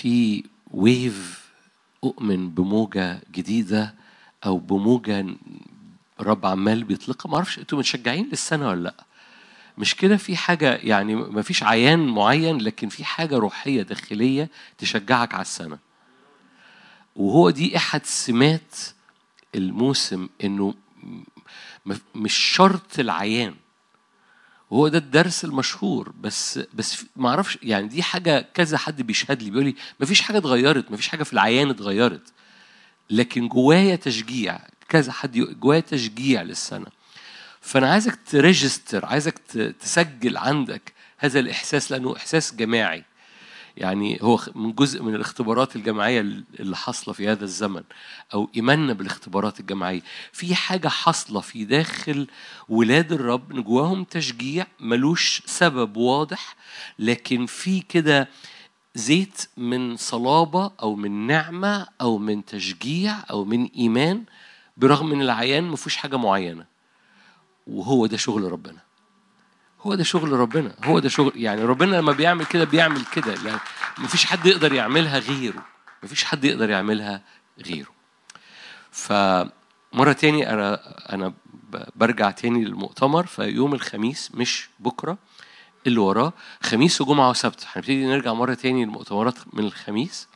في ويف أؤمن بموجة جديدة أو بموجة رب عمال بيطلقها؟ ما أعرفش أنتوا متشجعين للسنة ولا لأ؟ مش كده في حاجة يعني ما فيش عيان معين لكن في حاجة روحية داخلية تشجعك على السنة. وهو دي أحد سمات الموسم إنه م- مش شرط العيان. وهو ده الدرس المشهور بس بس ما أعرفش يعني دي حاجة كذا حد بيشهد لي بيقول لي ما فيش حاجة اتغيرت ما فيش حاجة في العيان اتغيرت. لكن جوايا تشجيع كذا حد جوايا تشجيع للسنة. فأنا عايزك تريجستر عايزك تسجل عندك هذا الإحساس لأنه إحساس جماعي. يعني هو من جزء من الاختبارات الجماعية اللي حاصلة في هذا الزمن أو إيماننا بالاختبارات الجماعية في حاجة حاصلة في داخل ولاد الرب جواهم تشجيع ملوش سبب واضح لكن في كده زيت من صلابة أو من نعمة أو من تشجيع أو من إيمان برغم إن العيان ما فيهوش حاجة معينة وهو ده شغل ربنا. هو ده شغل ربنا هو ده شغل يعني ربنا لما بيعمل كده بيعمل كده يعني مفيش حد يقدر يعملها غيره مفيش حد يقدر يعملها غيره. فمرة تاني أنا أنا برجع تاني للمؤتمر فيوم الخميس مش بكرة اللي وراه خميس وجمعة وسبت. هنبتدي نرجع مرة تاني للمؤتمرات من الخميس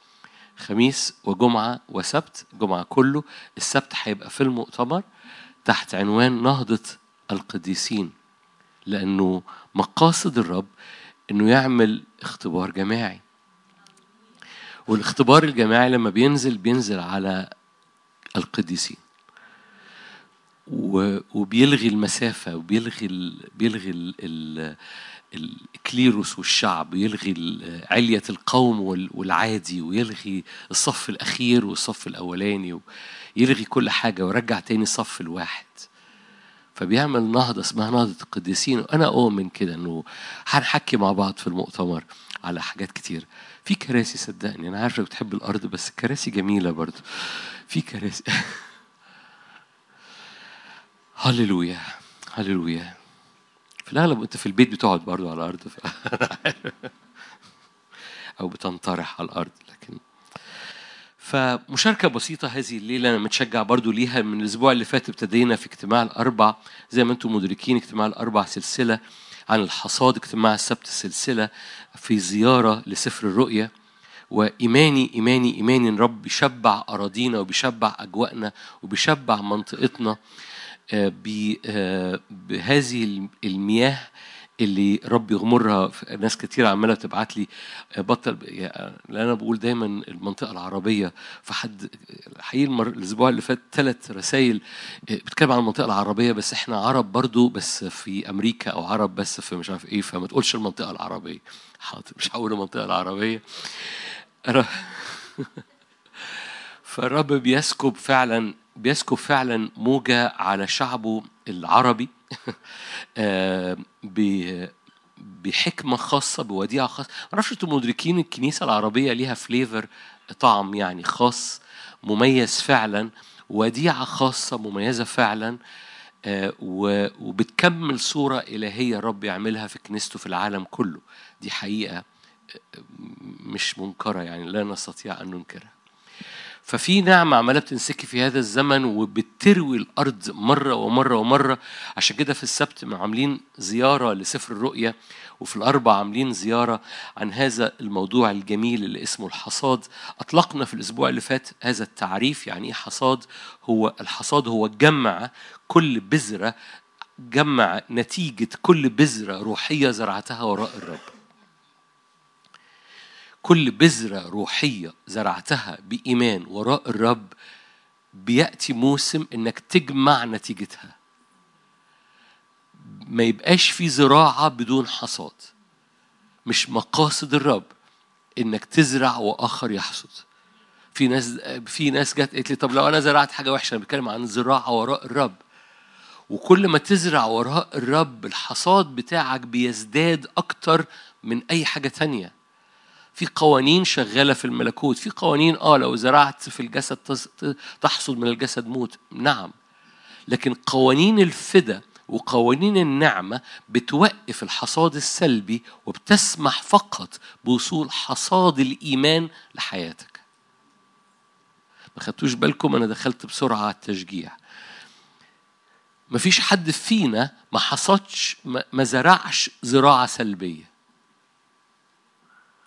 خميس وجمعة وسبت جمعة كله السبت هيبقى في المؤتمر تحت عنوان نهضة القديسين. لأنه مقاصد الرب إنه يعمل اختبار جماعي. والاختبار الجماعي لما بينزل بينزل على القديسين. وبيلغي المسافة وبيلغي ال... بيلغي ال... ال... الكليروس والشعب ويلغي علية القوم وال- والعادي ويلغي الصف الأخير والصف الأولاني ويلغي كل حاجة ويرجع تاني الصف الواحد. فبيعمل نهضة اسمها نهضة القديسين. وأنا أؤمن كده إنه هنحكي مع بعض في المؤتمر على حاجات كتير. في كراسي صدقني أنا عارفة بتحب الأرض بس الكراسي جميلة برضو. في كراسي. هللويا هللويا. في الأغلب أنت في البيت بتقعد برضو على الأرض. ف... أو بتنطرح على الأرض. فمشاركة بسيطة هذه الليلة أنا متشجع برضو ليها. من الأسبوع اللي فات ابتدينا في اجتماع الأربع زي ما أنتم مدركين اجتماع الأربع سلسلة عن الحصاد اجتماع السبت سلسلة في زيارة لسفر الرؤيا. وإيماني إيماني إيماني إن رب بيشبع أراضينا وبيشبع أجواءنا وبيشبع منطقتنا آه، آه، بهذه المياه اللي رب يغمرها ناس كتير عمالة تبعت لي آه، بطل لأن أنا بقول دايما المنطقة العربية فحد حقيقي المر... الأسبوع اللي فات ثلاث رسائل بتتكلم عن المنطقة العربية بس إحنا عرب برضو بس في أمريكا أو عرب بس في مش عارف إيه فما تقولش المنطقة العربية. حاضر مش هقول المنطقة العربية. أنا فالرب بيسكب فعلا بيسكب فعلا موجة على شعبه العربي آه، بحكمة خاصة بوديعة خاصة. معرفش أنتم مدركين الكنيسة العربية ليها flavor طعم يعني خاص مميز فعلا وديعة خاصة مميزة فعلا آه، وبتكمل صورة إلهية الرب يعملها في كنيسته في العالم كله. دي حقيقة آه، مش منكرة يعني لا نستطيع أن ننكرها. ففي نعمة عمالة بتنسكي في هذا الزمن وبتروي الأرض مرة ومرة ومرة. عشان كده في السبت عاملين زيارة لسفر الرؤيا وفي الأربع عاملين زيارة عن هذا الموضوع الجميل اللي اسمه الحصاد. أطلقنا في الأسبوع اللي فات هذا التعريف يعني إيه حصاد؟ هو الحصاد هو جمع كل بذرة جمع نتيجة كل بذرة روحية زرعتها وراء الرب. كل بذرة روحية زرعتها بإيمان وراء الرب بيأتي موسم إنك تجمع نتيجتها. ما يبقاش في زراعة بدون حصاد. مش مقاصد الرب إنك تزرع وآخر يحصد. في ناس في ناس جت قالت لي طب لو أنا زرعت حاجة وحشة أنا بتكلم عن زراعة وراء الرب. وكل ما تزرع وراء الرب الحصاد بتاعك بيزداد أكتر من أي حاجة تانية. في قوانين شغالة في الملكوت. في قوانين آه لو زرعت في الجسد تحصد من الجسد موت. نعم. لكن قوانين الفدا وقوانين النعمة بتوقف الحصاد السلبي وبتسمح فقط بوصول حصاد الإيمان لحياتك. ما خدتوش بالكم؟ أنا دخلت بسرعة على التشجيع. مفيش حد فينا ما حصدش ما زرعش زراعة سلبية.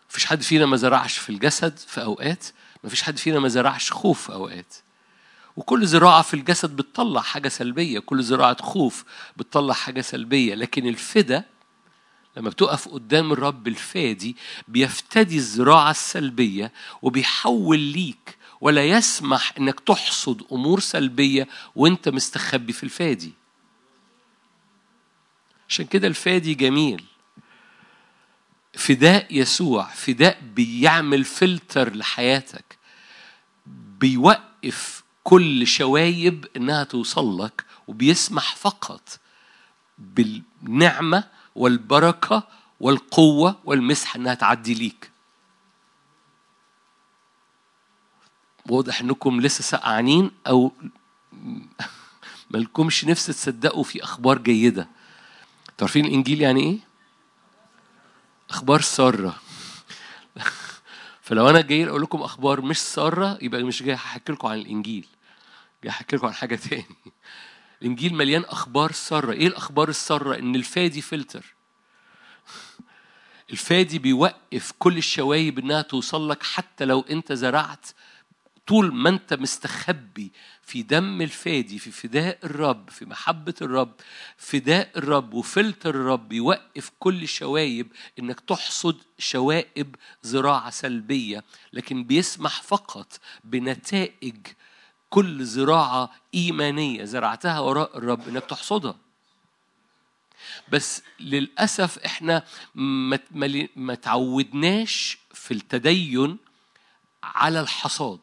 مفيش حد فينا ما زرعش في الجسد في أوقات مفيش حد فينا ما زرعش خوف في أوقات. وكل زراعة في الجسد بتطلع حاجة سلبية كل زراعة خوف بتطلع حاجة سلبية. لكن الفدا لما بتقف قدام الرب الفادي بيفتدي الزراعة السلبية وبيحول ليك ولا يسمح إنك تحصد أمور سلبية وأنت مستخبي في الفادي. عشان كده الفادي جميل. فداء يسوع فداء بيعمل فلتر لحياتك بيوقف كل شوايب إنها توصل لك وبيسمح فقط بالنعمة والبركة والقوة والمسحه إنها تعدي ليك. واضح إنكم لسه سقعانين أو مالكمش نفس تصدقوا في أخبار جيدة. تعرفين الإنجيل يعني إيه؟ أخبار سارة. فلو أنا جاي أقول لكم أخبار مش سارة يبقى مش جاي أحكي لكم عن الإنجيل. جاي أحكي لكم عن حاجة تاني. الإنجيل مليان أخبار سارة. إيه الأخبار السارة؟ إن الفادي فلتر. الفادي بيوقف كل الشوايب إنها توصل لك حتى لو أنت زرعت طول ما انت مستخبي في دم الفادي في فداء الرب في محبة الرب فداء الرب وفلتر الرب يوقف كل شوايب إنك تحصد شوائب زراعة سلبية لكن بيسمح فقط بنتائج كل زراعة إيمانية زرعتها وراء الرب إنك تحصدها. بس للأسف إحنا ما تعودناش في التدين على الحصاد.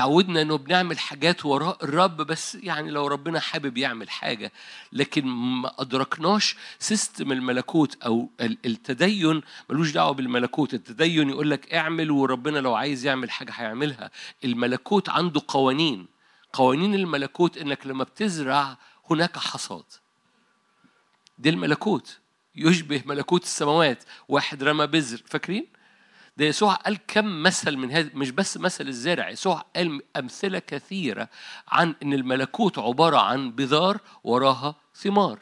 تعودنا انه بنعمل حاجات وراء الرب بس يعني لو ربنا حابب يعمل حاجة لكن ما أدركناش سيستم الملكوت أو التدين ملوش دعوة بالملكوت التدين يقول لك اعمل وربنا لو عايز يعمل حاجة هيعملها. الملكوت عنده قوانين. قوانين الملكوت إنك لما بتزرع هناك حصاد. دي الملكوت. يشبه ملكوت السماوات. واحد رمى بذر. فاكرين؟ ده يسوع قال كم مثل من هذا مش بس مثل الزارع يسوع قال أمثلة كثيرة عن أن الملكوت عبارة عن بذار وراها ثمار.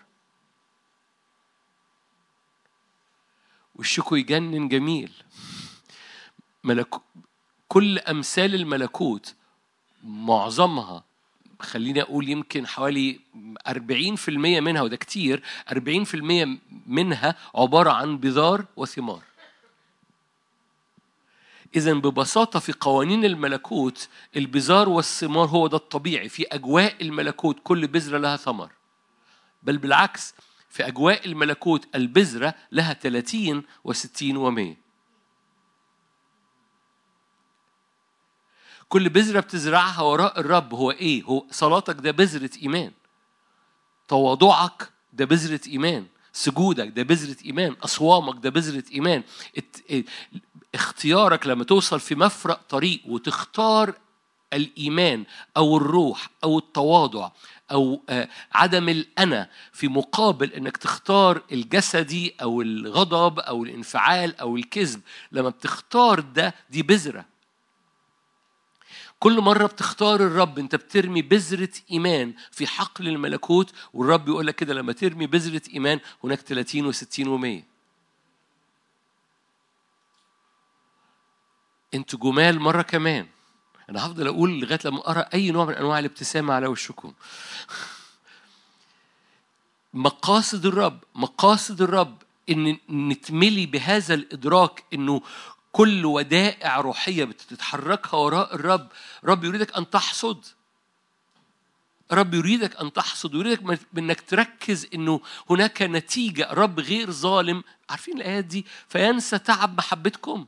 وشكو يجنن جميل. ملكو كل أمثال الملكوت معظمها خليني أقول يمكن حوالي 40% منها وده كتير 40% منها عبارة عن بذار وثمار. إذا ببساطة في قوانين الملكوت البزار والثمار هو ده الطبيعي. في أجواء الملكوت كل بذرة لها ثمر. بل بالعكس في أجواء الملكوت البذرة لها 30 و60 و100 كل بذرة بتزرعها وراء الرب هو إيه؟ هو صلاتك ده بذرة إيمان. تواضعك ده بذرة إيمان. سجودك ده بذرة إيمان. أصوامك ده بذرة إيمان. اختيارك لما توصل في مفرق طريق وتختار الإيمان أو الروح أو التواضع أو آه، عدم الأنا في مقابل إنك تختار الجسدي أو الغضب أو الانفعال أو الكذب لما بتختار ده دي بذرة. كل مرة بتختار الرب أنت بترمي بذرة إيمان في حقل الملكوت والرب يقول لك كده لما ترمي بذرة إيمان هناك 30 و60 و100 أنتوا جمال مرة كمان. أنا هفضل أقول لغاية لما أرى أي نوع من أنواع الابتسامة على وشكم. مقاصد الرب مقاصد الرب إن نتملي بهذا الإدراك إنه كل ودائع روحية بتتحركها وراء الرب. رب يريدك أن تحصد. رب يريدك أن تحصد ويريدك انك تركز إنه هناك نتيجة. رب غير ظالم. عارفين الآيات دي؟ فينسى تعب محبتكم.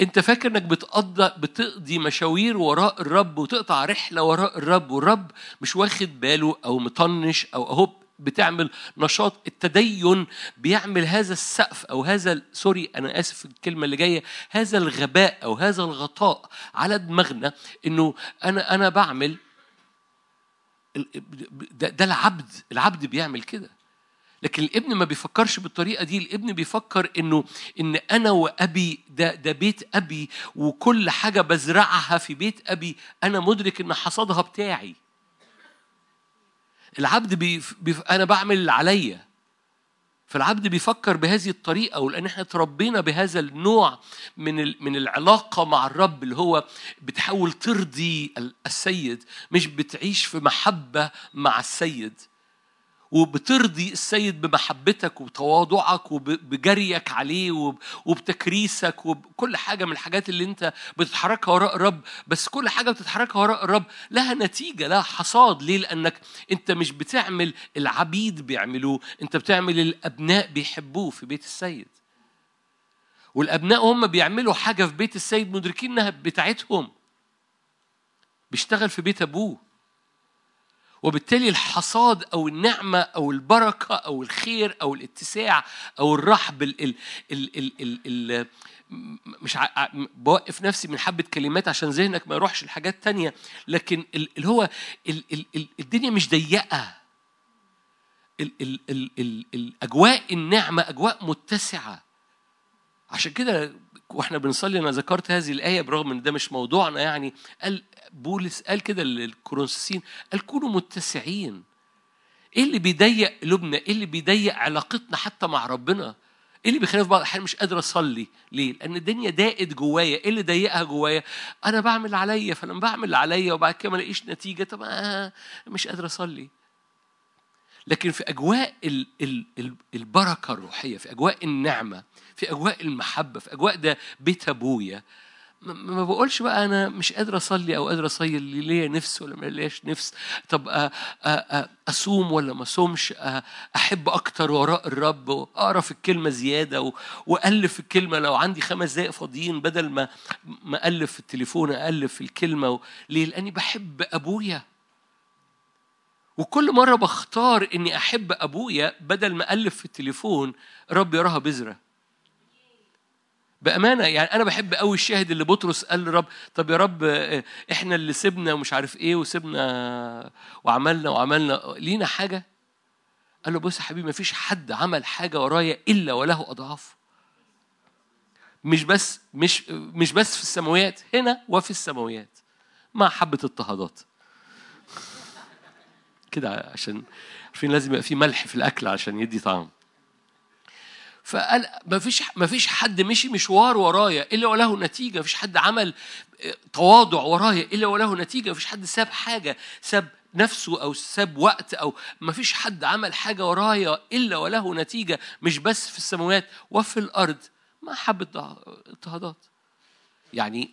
أنت فاكر إنك بتقضي بتقضي مشاوير وراء الرب وتقطع رحلة وراء الرب والرب مش واخد باله أو مطنش أو اهو بتعمل نشاط التدين بيعمل هذا السقف أو هذا سوري أنا آسف الكلمة اللي جاية هذا الغباء أو هذا الغطاء على دماغنا إنه أنا أنا بعمل ده, ده العبد العبد بيعمل كده. لكن الابن ما بيفكرش بالطريقة دي الابن بيفكر إنه إن أنا وأبي ده ده بيت أبي وكل حاجة بزرعها في بيت أبي أنا مدرك إن حصادها بتاعي. العبد بيف بيف أنا بعمل اللي عليا. فالعبد بيفكر بهذه الطريقة ولأن إحنا تربينا بهذا النوع من من العلاقة مع الرب اللي هو بتحاول ترضي السيد مش بتعيش في محبة مع السيد. وبترضي السيد بمحبتك وبتواضعك وبجريك عليه وبتكريسك وبكل حاجة من الحاجات اللي انت بتتحركها وراء الرب. بس كل حاجة بتتحركها وراء الرب لها نتيجة لها حصاد. ليه؟ لأنك انت مش بتعمل العبيد بيعملوه انت بتعمل الأبناء بيحبوه في بيت السيد. والأبناء هم بيعملوا حاجة في بيت السيد مدركين إنها بتاعتهم. بيشتغل في بيت أبوه. وبالتالي الحصاد أو النعمه أو البركه أو الخير أو الاتساع أو الرحب ال ال ال ال ال ال مش ع... بوقف نفسي من حبه كلمات عشان ذهنك ما يروحش لحاجات تانية لكن اللي هو ال ال ال الدنيا مش ضيقه ال ال ال ال الاجواء النعمه اجواء متسعه عشان كده وإحنا بنصلي أنا ذكرت هذه الآية برغم إن ده مش موضوعنا يعني. قال بولس قال كده للكورنثيين قال كونوا متسعين. إيه اللي بيضيق قلوبنا؟ إيه اللي بيضيق علاقتنا حتى مع ربنا؟ إيه اللي بيخليني في بعض؟ الاحيان مش قادر أصلي. ليه؟ لأن الدنيا ضاقت جوايا. إيه اللي ضيقها جوايا؟ أنا بعمل اللي عليا فلما بعمل اللي عليا وبعد كده ما ألاقيش نتيجة طب آه مش قادر أصلي. لكن في أجواء البركة الروحية في أجواء النعمة في أجواء المحبة في أجواء ده بيت أبويا ما بقولش بقى أنا مش قادر أصلي أو قادر أصلي ليا نفس ولا ما لياش نفس. طب أصوم ولا ما أصومش؟ أحب أكتر وراء الرب واقرا في الكلمة زيادة وألف الكلمة. لو عندي خمس دقائق فاضيين بدل ما ما ألف في التليفون ألف في الكلمة ليه؟ لأني بحب أبويا. وكل مرة بختار إني أحب أبويا بدل ما ألف في التليفون رب يراها بذرة. بأمانة يعني أنا بحب قوي الشاهد اللي بطرس قال لرب طب يا رب إحنا اللي سيبنا ومش عارف إيه وسيبنا وعملنا وعملنا لينا حاجة؟ قال له بص يا حبيبي ما فيش حد عمل حاجة ورايا إلا وله أضعاف. مش بس مش مش بس في السماويات هنا وفي السماويات مع حبة اضطهادات كده عشان عارفين لازم يبقى في ملح في الأكل عشان يدي طعم. فقال ما فيش ما فيش حد مشي مشوار ورايا إلا وله نتيجة ما فيش حد عمل تواضع ورايا إلا وله نتيجة ما فيش حد ساب حاجة ساب نفسه أو ساب وقت أو ما فيش حد عمل حاجة ورايا إلا وله نتيجة مش بس في السماوات وفي الأرض. ما حبه اضطهادات. يعني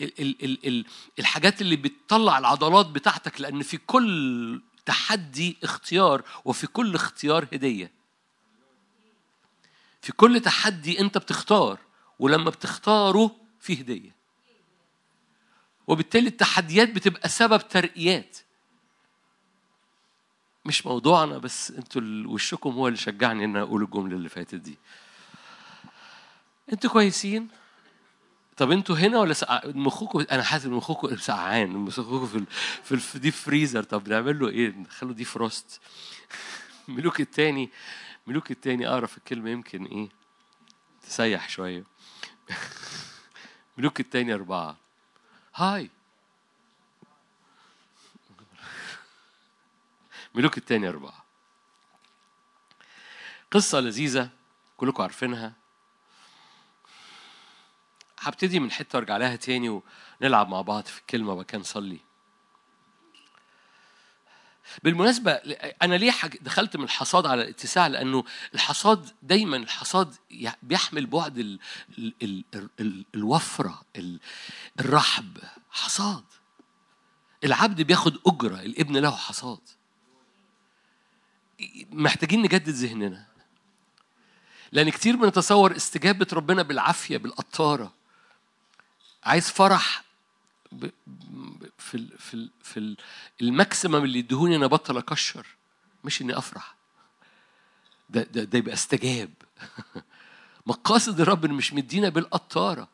ال الحاجات اللي بتطلع العضلات بتاعتك لأن في كل تحدي اختيار وفي كل اختيار هدية. في كل تحدي انت بتختار ولما بتختاره في هدية. وبالتالي التحديات بتبقى سبب ترقيات. مش موضوعنا بس أنتوا وشكم هو اللي شجعني ان أقول الجملة اللي فاتت دي. أنتوا كويسين؟ طب أنتوا هنا ولا سقع... مخكم أنا حاسس إن مخكم سقعان مخكم في ال... في دي فريزر طب نعمل له إيه؟ نخلوا دي فروست ملوك التاني ملوك التاني أعرف الكلمة يمكن إيه؟ تسيح شوية. ملوك التاني أربعة. هاي. ملوك التاني أربعة. قصة لذيذة كلكم عارفينها. هبتدي من حتة وارجع لها تاني ونلعب مع بعض في الكلمة وبعد نصلي بالمناسبة أنا ليه دخلت من الحصاد على الاتساع؟ لأنه الحصاد دايما الحصاد بيحمل بعد ال ال ال ال الوفرة الرحب. حصاد. العبد بياخد أجرة الابن له حصاد. محتاجين نجدد ذهننا. لأن كتير بنتصور استجابة ربنا بالعافية بالقطارة. عايز فرح في في في الماكسيمم اللي يدهوني أنا بطل أكشر مش إني أفرح. ده ده, ده يبقى استجاب. مقاصد الرب مش مدينا بالقطارة.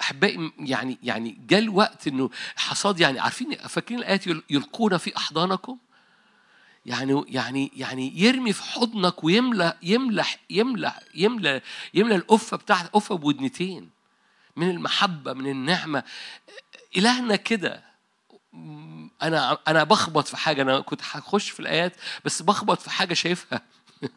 أحبائي يعني يعني جاء الوقت إنه حصاد يعني عارفين فاكرين الآيات يلقون في أحضانكم؟ يعني يعني يعني يرمي في حضنك ويملى يملى يملى يملى يملى القفه بتاعت قفه بودنتين. من المحبة من النعمة. إلهنا كده. أنا أنا بخبط في حاجة. أنا كنت هخش في الآيات بس بخبط في حاجة شايفها.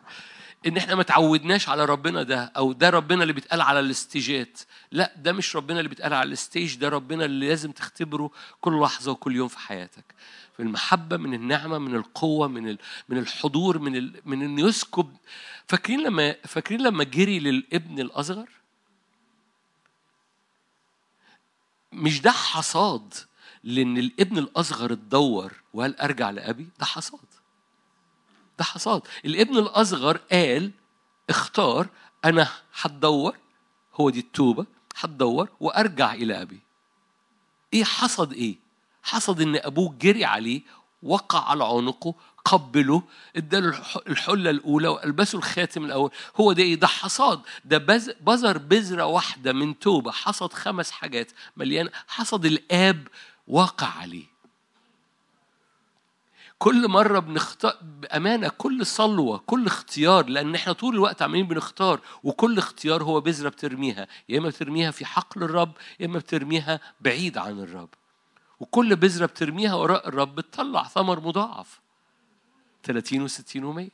إن إحنا ما تعودناش على ربنا ده أو ده ربنا اللي بيتقال على الاستيجات. لا ده مش ربنا اللي بيتقال على ال stage. ده ربنا اللي لازم تختبره كل لحظة وكل يوم في حياتك. من المحبة من النعمة من القوة من من الحضور من. من إنه يسكب. فاكرين لما فاكرين لما جري للابن الأصغر؟ مش ده حصاد لأن الابن الأصغر اتدور وقال أرجع لأبي؟ ده حصاد. ده حصاد. الابن الأصغر قال اختار أنا هتدور هو دي التوبة هتدور وأرجع إلى أبي. إيه حصد إيه؟ حصد إن أبوه جري عليه وقع على عنقه قبله اداله الحلة الأولى وألبسه الخاتم الأول. هو ده إيه؟ ده حصاد. ده بذر بذرة واحدة من توبة. حصد خمس حاجات مليان حصد الآب واقع عليه. كل مرة بنختار بأمانة كل صلوة كل اختيار لأن إحنا طول الوقت عمالين بنختار وكل اختيار هو بذرة بترميها. يا إما بترميها في حقل الرب يا إما بترميها بعيد عن الرب. وكل بذرة بترميها وراء الرب بتطلع ثمر مضاعف. 30 و60 و100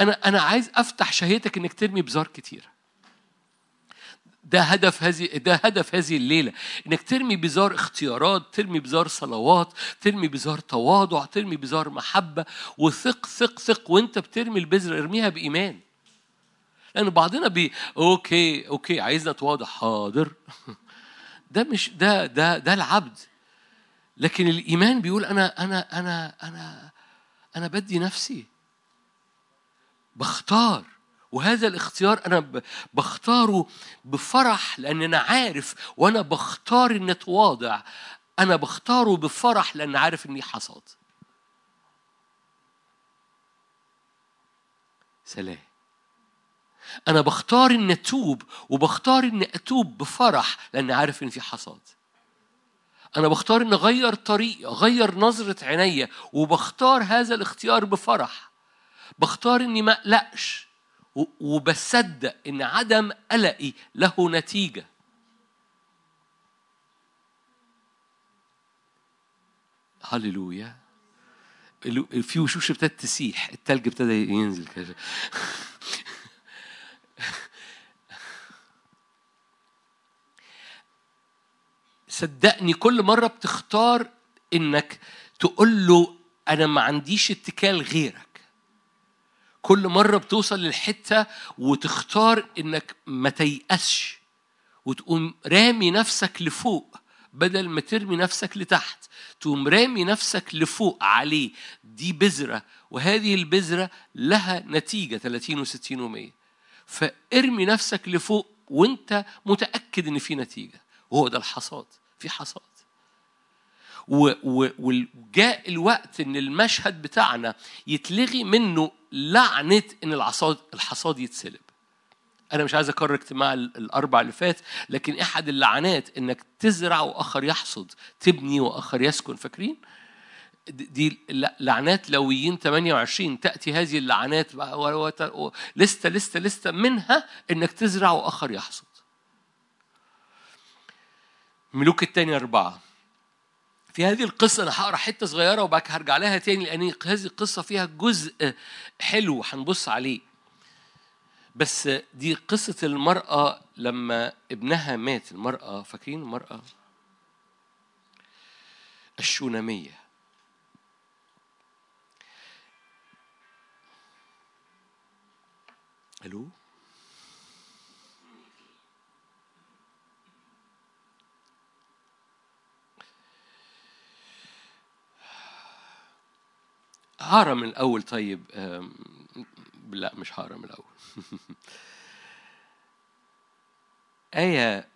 أنا أنا عايز أفتح شهيتك إنك ترمي بذار كتير. ده هدف هذه ده هدف هذه الليلة. إنك ترمي بزار اختيارات ترمي بزار صلوات ترمي بزار تواضع ترمي بزار محبة. وثق ثق ثق وأنت بترمي البذره ارميها بإيمان. لأن بعضنا بي okay okay عايزنا نتواضع حاضر. ده مش ده ده ده العبد. لكن الإيمان بيقول أنا أنا أنا أنا أنا بدي نفسي. بختار. وهذا الاختيار أنا بختاره بفرح لأن أنا عارف وأنا بختار إني أتواضع. أنا بختاره بفرح لأن عارف إني حصاد سلام. أنا بختار إني أتوب وبختار إني أتوب بفرح لأن عارف ان في حصاد أنا بختار إني أغير طريقي أغير نظرة عينيا وبختار هذا الاختيار بفرح. بختار إني ما أقلقش وبصدق إن عدم قلقي له نتيجة. هللويا. في وشوش ابتدت تسيح التلج ابتدى ينزل كده. صدقني كل مرة بتختار إنك تقول له أنا ما عنديش اتكال غيرك. كل مرة بتوصل للحتة وتختار إنك ما تيأسش وتقوم رامي نفسك لفوق بدل ما ترمي نفسك لتحت. تقوم رامي نفسك لفوق عليه. دي بذرة وهذه البذرة لها نتيجة 30 و60 و100 فارمي نفسك لفوق وانت متأكد إن في نتيجة. وهو ده الحصاد. في حصاد. وجاء الوقت إن المشهد بتاعنا يتلغي منه لعنة إن الحصاد الحصاد يتسلب. أنا مش عايز أكرر اجتماع الأربع اللي فات لكن أحد اللعنات إنك تزرع وآخر يحصد تبني وآخر يسكن فاكرين؟ دي لعنات لويين 28 تأتي هذه اللعنات لسته لسته لسته منها إنك تزرع وآخر يحصد. ملوك الثانية أربعة. في هذه القصة أنا هقرأ حتة صغيرة وبعد هرجع لها تاني لأن هذه القصة فيها جزء حلو هنبص عليه. بس دي قصة المرأة لما ابنها مات. المرأة فاكرين المرأة؟ الشونامية. ألو؟ هقرا من الأول طيب لا مش هقرا من الأول. آية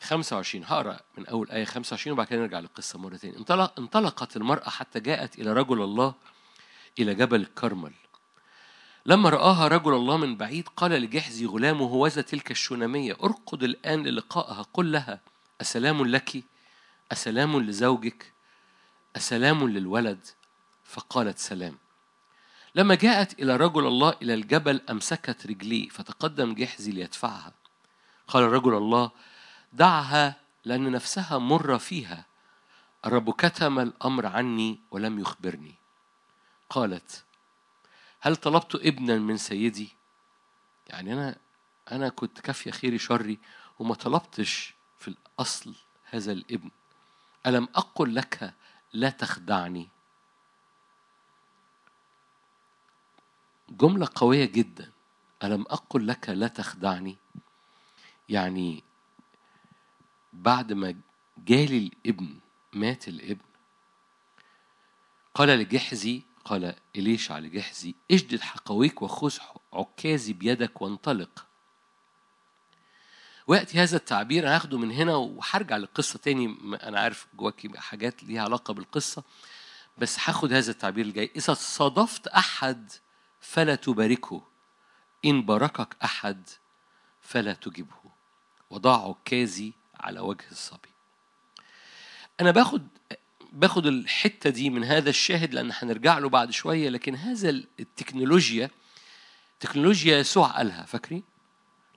25 هقرأ من أول آية 25 وبعد كده نرجع للقصة مرة تانية. انطلق انطلقت المرأة حتى جاءت إلى رجل الله إلى جبل الكرمل لما رآها رجل الله من بعيد قال لجحزي غلامه هوذا تلك الشونامية ارقد الآن للقائها. قل لها أسلام لك؟ أسلام لزوجك؟ أسلام للولد؟ فقالت سلام. لما جاءت إلى رجل الله إلى الجبل أمسكت رجليه فتقدم جحزي ليدفعها. قال رجل الله دعها لأن نفسها مرة فيها. الرب كتم الأمر عني ولم يخبرني. قالت هل طلبت ابنا من سيدي؟ يعني أنا أنا كنت كافية خيري شري وما طلبتش في الأصل هذا الابن. ألم أقل لك لا تخدعني؟ جملة قوية جدا. ألم أقل لك لا تخدعني؟ يعني بعد ما جالي الابن مات الابن قال لجحزي قال إليشع لجحزي إجدد حقويك وخذ عكازي بيدك وانطلق. ويأتي هذا التعبير أنا هاخده من هنا وهرجع للقصة تاني أنا عارف جواكي حاجات ليها علاقة بالقصة بس هاخد هذا التعبير الجاي. إذا صادفت أحد فلا تباركه. إن باركك أحد فلا تجبه وضع عكازي على وجه الصبي. أنا باخد باخد الحتة دي من هذا الشاهد لأن هنرجع له بعد شوية لكن هذا التكنولوجيا تكنولوجيا يسوع قالها فاكرين؟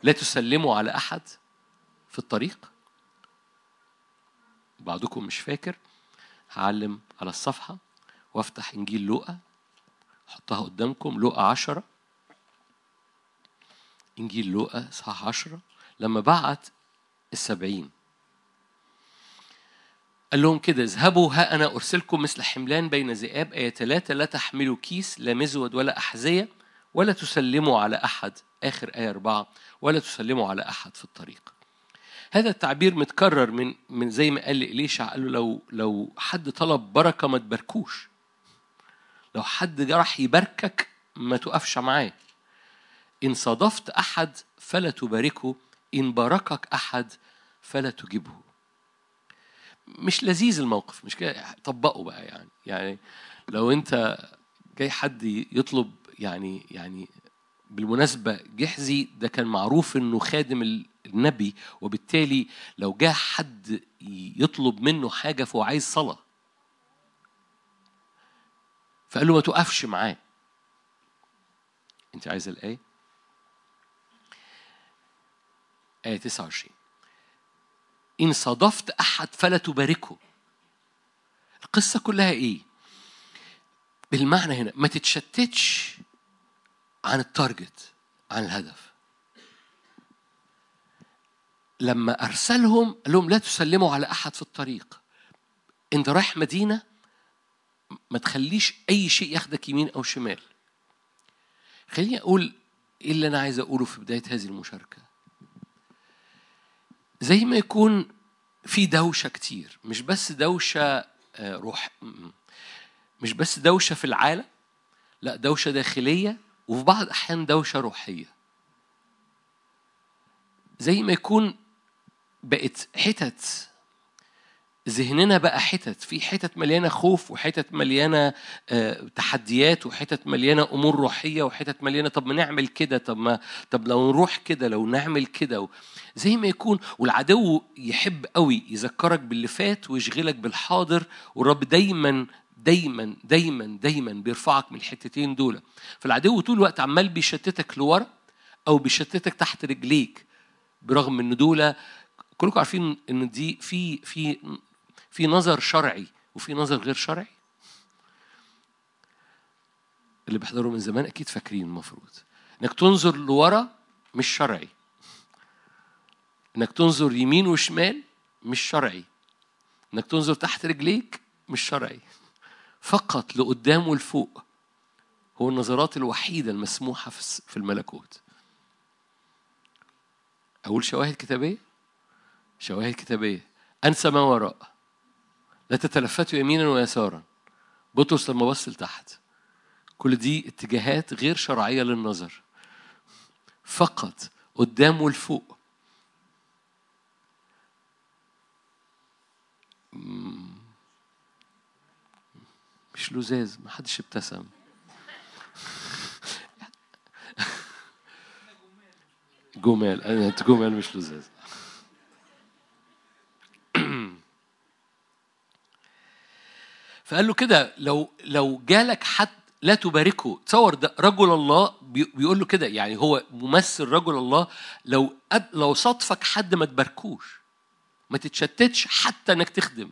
لا تسلموا على أحد في الطريق؟ بعضكم مش فاكر. هعلم على الصفحة وأفتح إنجيل لوقا. حطها قدامكم لوقا عشرة. إنجيل لوقا صح عشرة. لما بعت السبعين. قال لهم كده اذهبوا ها أنا أرسلكم مثل حملان بين ذئاب. آية ثلاثة لا تحملوا كيس لا مزود ولا أحذية ولا تسلموا على أحد. آخر آية أربعة ولا تسلموا على أحد في الطريق. هذا التعبير متكرر من من زي ما قال لإليشع قال له لو لو حد طلب بركة ما تباركوش. لو حد راح يباركك ما تقفش معاه. إن صادفت أحد فلا تباركه إن باركك أحد فلا تجبه مش لذيذ الموقف مش كده؟ طبقه بقى يعني. يعني لو أنت جاي حد يطلب يعني يعني بالمناسبة جحزي ده كان معروف إنه خادم النبي وبالتالي لو جاء حد يطلب منه حاجة فهو عايز صلاة. فقال له ما تقفش معاه. انت عايز الآية؟ آية 29 إن صادفت أحد فلا تباركه. القصة كلها إيه؟ بالمعنى هنا ما تتشتتش عن التارجت عن الهدف. لما أرسلهم قال لهم لا تسلموا على أحد في الطريق. أنت رايح مدينة ما تخليش أي شيء ياخدك يمين أو شمال. خليني أقول إيه اللي أنا عايز أقوله في بداية هذه المشاركة. زي ما يكون في دوشة كتير مش بس دوشة روح مش بس دوشة في العالم لا دوشة داخلية وفي بعض الأحيان دوشة روحية. زي ما يكون بقت حتت ذهننا بقى حتت في حتت مليانة خوف وحتت مليانة تحديات وحتت مليانة أمور روحية وحتت مليانة طب ما نعمل كده طب ما طب لو نروح كده لو نعمل كده زي ما يكون والعدو يحب قوي يذكرك باللي فات ويشغلك بالحاضر والرب دايما دايما دايما دايما بيرفعك من الحتتين دول. فالعدو طول الوقت عمال بيشتتك لورا أو بيشتتك تحت رجليك برغم إن دول كلكم عارفين إن دي في في في نظر شرعي وفي نظر غير شرعي؟ اللي بيحضروا من زمان أكيد فاكرين المفروض. إنك تنظر لورا مش شرعي. إنك تنظر يمين وشمال مش شرعي. إنك تنظر تحت رجليك مش شرعي. فقط لقدام ولفوق هو النظرات الوحيدة المسموحة في الملكوت. أقول شواهد كتابية؟ شواهد كتابية. أنسى ما وراء. لا تتلفتوا يمينا ويسارا. بطرس لما بص لتحت. كل دي اتجاهات غير شرعية للنظر. فقط قدام ولفوق مش لزاز ما حدش ابتسم. جمال. أنا جمال مش لزاز. فقال له كده لو لو جالك حد لا تباركه تصور ده رجل الله بيقول له كده يعني هو ممثل رجل الله لو لو صادفك حد ما تباركوش ما تتشتتش حتى إنك تخدم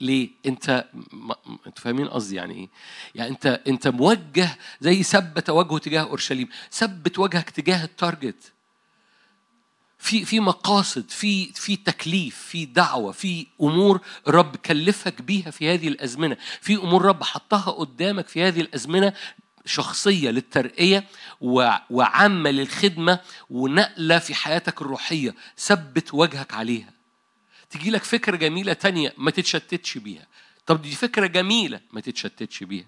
ليه؟ أنت ما... أنتوا فاهمين قصدي يعني إيه؟ يعني أنت أنت موجه زي ثبت وجهه تجاه أورشليم، ثبت وجهك تجاه التارجت. في في مقاصد في في تكليف في دعوة في أمور الرب كلفك بيها في هذه الأزمنة في أمور رب حطها قدامك في هذه الأزمنة شخصية للترقية وعامة للخدمة ونقلة في حياتك الروحية ثبت وجهك عليها. تجي لك فكرة جميلة تانية ما تتشتتش بيها. طب دي فكرة جميلة ما تتشتتش بيها.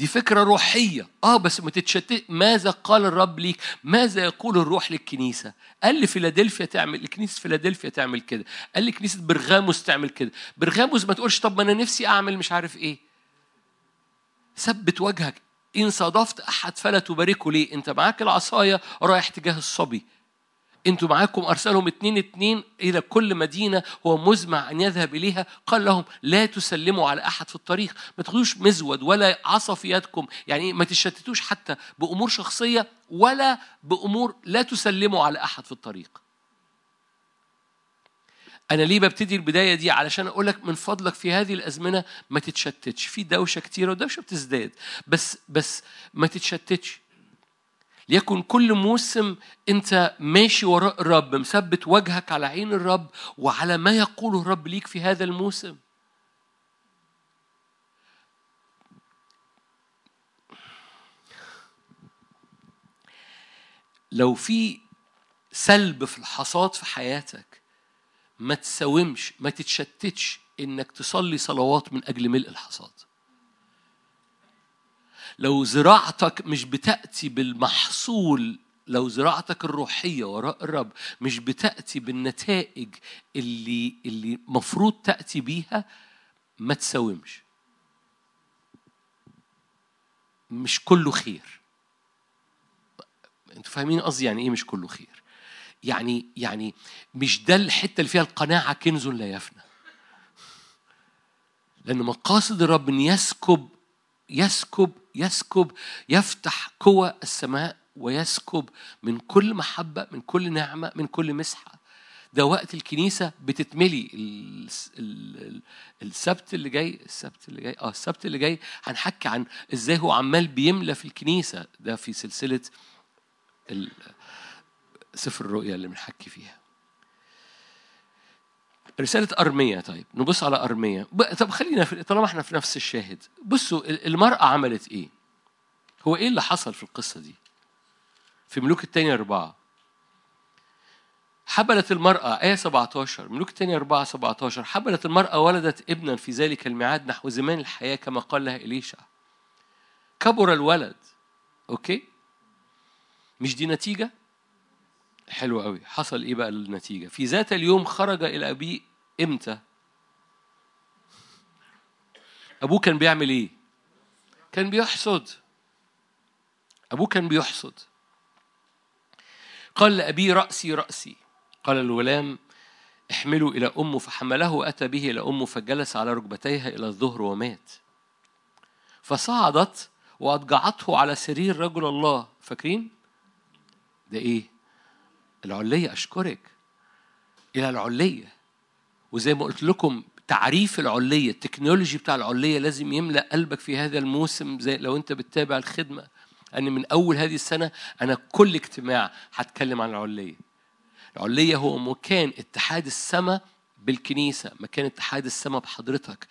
دي فكرة روحية. آه بس ما تتشتت. ماذا قال الرب ليك؟ ماذا يقول الروح للكنيسة؟ قال لفيلادلفيا تعمل لكنيسة فيلادلفيا تعمل كده. قال لكنيسة برغاموس تعمل كده. برغاموس ما تقولش طب ما أنا نفسي أعمل مش عارف إيه. ثبت وجهك. إن صادفت أحد فلا تباركه ليه؟ أنت معاك العصاية رايح تجاه الصبي. أنتوا معاكم ارسلهم اتنين اتنين إلى كل مدينة هو مزمع ان يذهب إليها. قال لهم لا تسلموا على أحد في الطريق. ما تاخدوش مزود ولا عصا في يدكم. يعني ما تشتتوش حتى بأمور شخصية ولا بأمور لا تسلموا على أحد في الطريق. أنا ليه ببتدي البداية دي؟ علشان أقول لك من فضلك في هذه الأزمنة ما تتشتتش. في دوشة كتيرة ودوشة بتزداد. بس بس ما تتشتتش. ليكن كل موسم انت ماشي وراء الرب مثبت وجهك على عين الرب وعلى ما يقوله الرب ليك في هذا الموسم. لو في سلب في الحصاد في حياتك ما تساومش ما تتشتتش إنك تصلي صلوات من أجل ملء الحصاد. لو زراعتك مش بتأتي بالمحصول لو زراعتك الروحية وراء الرب مش بتأتي بالنتائج اللي اللي مفروض تأتي بيها ما تساومش. مش كله خير. أنتوا فاهمين قصدي يعني إيه مش كله خير؟ يعني يعني مش ده الحتة اللي فيها القناعة كنز لا يفنى. لأن مقاصد الرب إن يسكب يسكب يسكب يفتح قوى السماء ويسكب من كل محبة من كل نعمة من كل مسحة. ده وقت الكنيسة بتتملي. السبت اللي جاي السبت اللي جاي آه السبت اللي جاي هنحكي عن إزاي هو عمال بيملى في الكنيسة. ده في سلسلة سفر الرؤيا اللي بنحكي فيها. رسالة أرمية طيب. نبص على أرمية. طب خلينا في طالما إحنا في نفس الشاهد. بصوا المرأة عملت إيه؟ هو إيه اللي حصل في القصة دي؟ في ملوك الثانية أربعة. حبلت المرأة آية 17 ملوك الثانية أربعة 17 حبلت المرأة ولدت ابنا في ذلك الميعاد نحو زمان الحياة كما قال لها إليشع. كبر الولد. أوكي؟ مش دي نتيجة؟ حلو قوي حصل إيه بقى النتيجه في ذات اليوم خرج إلى أبيه إمتى؟ أبوه كان بيعمل إيه؟ كان بيحصد. أبوه كان بيحصد. قال لأبيه رأسي رأسي. قال الغلام احمله إلى أمه فحمله واتى به إلى أمه فجلس على ركبتيها إلى الظهر ومات. فصعدت واضجعته على سرير رجل الله. فاكرين؟ ده إيه؟ العلية أشكرك. إلى العلية وزي ما قلت لكم تعريف العلية التكنولوجي بتاع العلية لازم يملأ قلبك في هذا الموسم زي لو أنت بتتابع الخدمة. أن من أول هذه السنة أنا كل اجتماع هتكلم عن العلية. العلية هو مكان اتحاد السماء بالكنيسة مكان اتحاد السماء بحضرتك.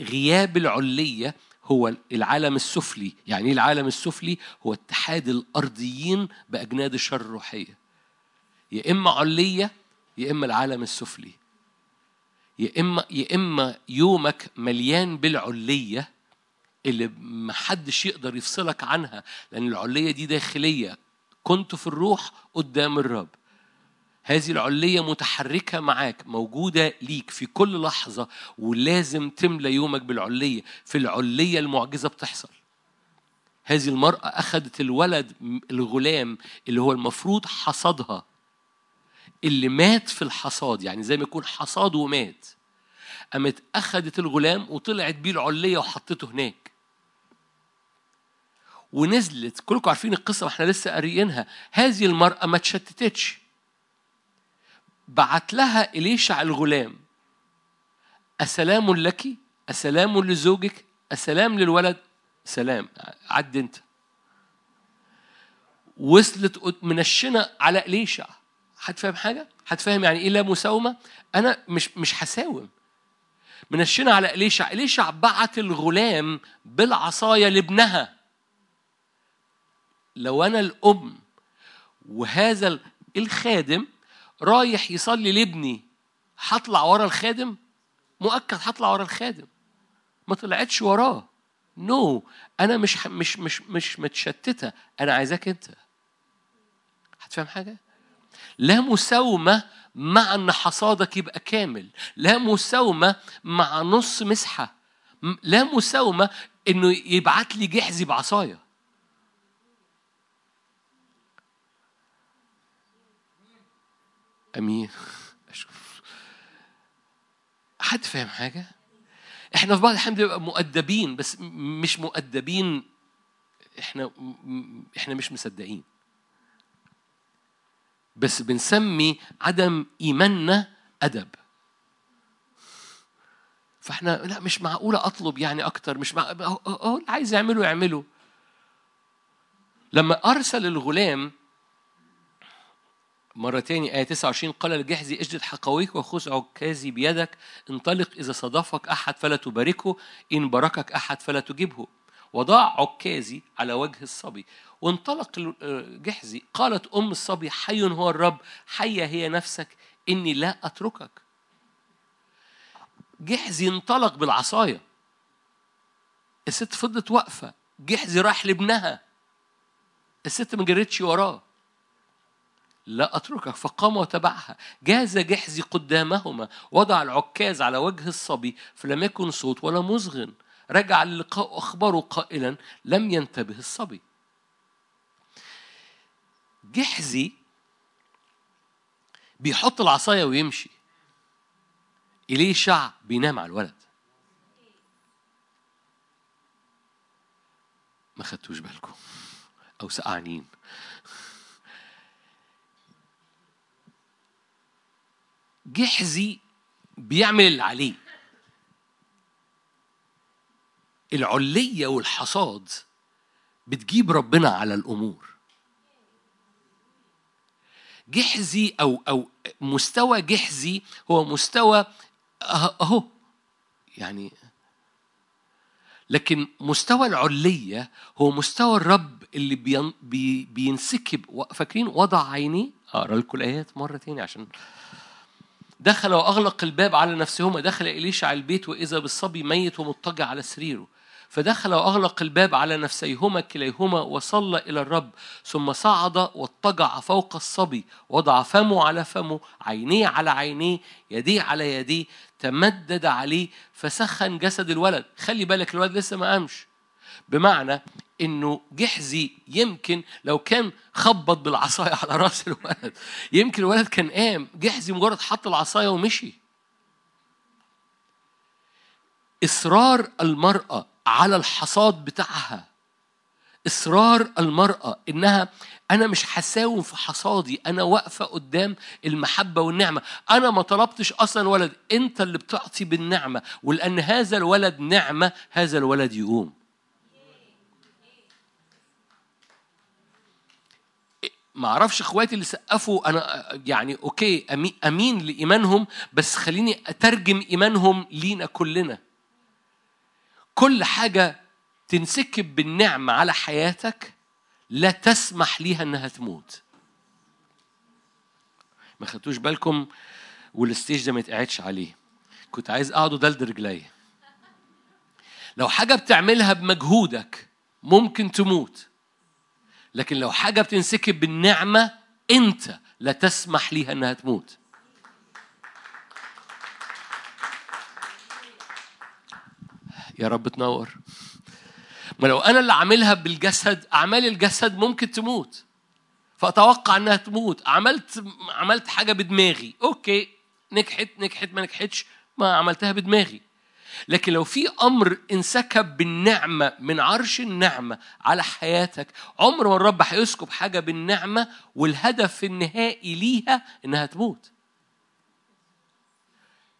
غياب العلية هو العالم السفلي. يعني إيه العالم السفلي؟ هو اتحاد الأرضيين بأجناد الشر الروحية. يا إما علية يا إما العالم السفلي. يا إما يا إما يومك مليان بالعلية اللي محدش يقدر يفصلك عنها لأن العلية دي داخلية. كنت في الروح قدام الرب. هذه العلية متحركة معاك موجودة ليك في كل لحظة ولازم تملى يومك بالعلية. في العلية المعجزة بتحصل. هذه المرأة أخذت الولد الغلام اللي هو المفروض حصدها. اللي مات في الحصاد يعني زي ما يكون حصاد ومات. قامت أخذت الغلام وطلعت بيه العلية وحطته هناك. ونزلت كلكم عارفين القصة وإحنا لسه قاريينها. هذه المرأة ما تشتتتش. بعت لها إليشع الغلام. أسلام لك؟ أسلام لزوجك؟ أسلام للولد؟ سلام. عد أنت. وصلت منشنة على إليشع. حد فاهم حاجة؟ حد فاهم يعني إيه لا مساومة؟ أنا مش مش هساوم. منشنة على إليشع إليشع بعت الغلام بالعصاية لابنها؟ لو أنا الأم وهذا الخادم رايح يصلي لابني هطلع ورا الخادم؟ مؤكد هطلع ورا الخادم. ما طلعتش وراه. نو no. أنا مش مش مش مش متشتتة. أنا عايزاك أنت. هتفهم حاجة؟ لا مساومة مع أن حصادك يبقى كامل. لا مساومة مع نص مسحة. لا مساومة إنه يبعت لي جحزي بعصاية. أمين. أشوف. حد فاهم حاجة؟ إحنا في بعض الأحيان بنبقى مؤدبين بس مش مؤدبين. إحنا إحنا مش مصدقين. بس بنسمي عدم إيماننا أدب. فإحنا لا مش معقولة أطلب يعني أكتر مش مع... هو اللي عايز يعمله يعمله. لما أرسل الغلام مرة تاني آية 29 قال لجحزي اجلد حقويك وخذ عكازي بيدك انطلق إذا صادفك أحد فلا تباركه إن باركك أحد فلا تجبه وضع عكازي على وجه الصبي. وانطلق جحزي. قالت أم الصبي حي هو الرب حية هي نفسك إني لا أتركك. جحزي انطلق بالعصاية. الست فضلت واقفة. جحزي راح لابنها. الست ما جرتش وراه. لا أتركك. فقام وتبعها. جاز جحزي قدامهما وضع العكاز على وجه الصبي فلم يكن صوت ولا مزغن. رجع اللقاء أخبره قائلا لم ينتبه الصبي. جحزي بيحط العصاية ويمشي. إليه شع بينام على الولد. ما خدتوش بالكم أو سقعانين جحزي بيعمل اللي عليه. العلية والحصاد بتجيب ربنا على الأمور. جحزي أو أو مستوى جحزي هو مستوى أهو. يعني لكن مستوى العلية هو مستوى الرب اللي بين بي بينسكب. فاكرين وضع عينيه أقرأ لكم الآيات مرة تاني عشان دخل وأغلق الباب على نفسهما دخل إليشع البيت وإذا بالصبي ميت ومضطجع على سريره. فدخل وأغلق الباب على نفسيهما كليهما وصلى إلى الرب ثم صعد واضطجع فوق الصبي وضع فمه على فمه عينيه على عينيه يديه على يديه تمدد عليه فسخن جسد الولد. خلي بالك الولد لسه ما قامش. بمعنى إنه جحزي يمكن لو كان خبط بالعصاية على رأس الولد. يمكن الولد كان قام جحزي مجرد حط العصاية ومشي. إصرار المرأة على الحصاد بتاعها. إصرار المرأة إنها أنا مش هساوم في حصادي أنا واقفة قدام المحبة والنعمة. أنا ما طلبتش أصلا ولد أنت اللي بتعطي بالنعمة ولأن هذا الولد نعمة هذا الولد يقوم. ما أعرفش إخواتي اللي سقفوا أنا يعني okay أمين, لإيمانهم بس خليني أترجم إيمانهم لينا كلنا. كل حاجة تنسكب بالنعمه على حياتك لا تسمح ليها إنها تموت. ما خدتوش بالكم وال stage ده ما يتقعدش عليه. كنت عايز أقعد وأدلدل رجلي. لو حاجة بتعملها بمجهودك ممكن تموت. لكن لو حاجة بتنسكب بالنعمة أنت لا تسمح ليها أنها تموت. يا رب تنور. ما لو أنا اللي عاملها بالجسد أعمال الجسد ممكن تموت. فأتوقع إنها تموت. عملت عملت حاجة بدماغي. أوكي نجحت نجحت ما نجحتش ما عملتها بدماغي. لكن لو في أمر انسكب بالنعمة من عرش النعمة على حياتك عمر ما الرب هيسكب حاجة بالنعمة والهدف النهائي ليها إنها تموت.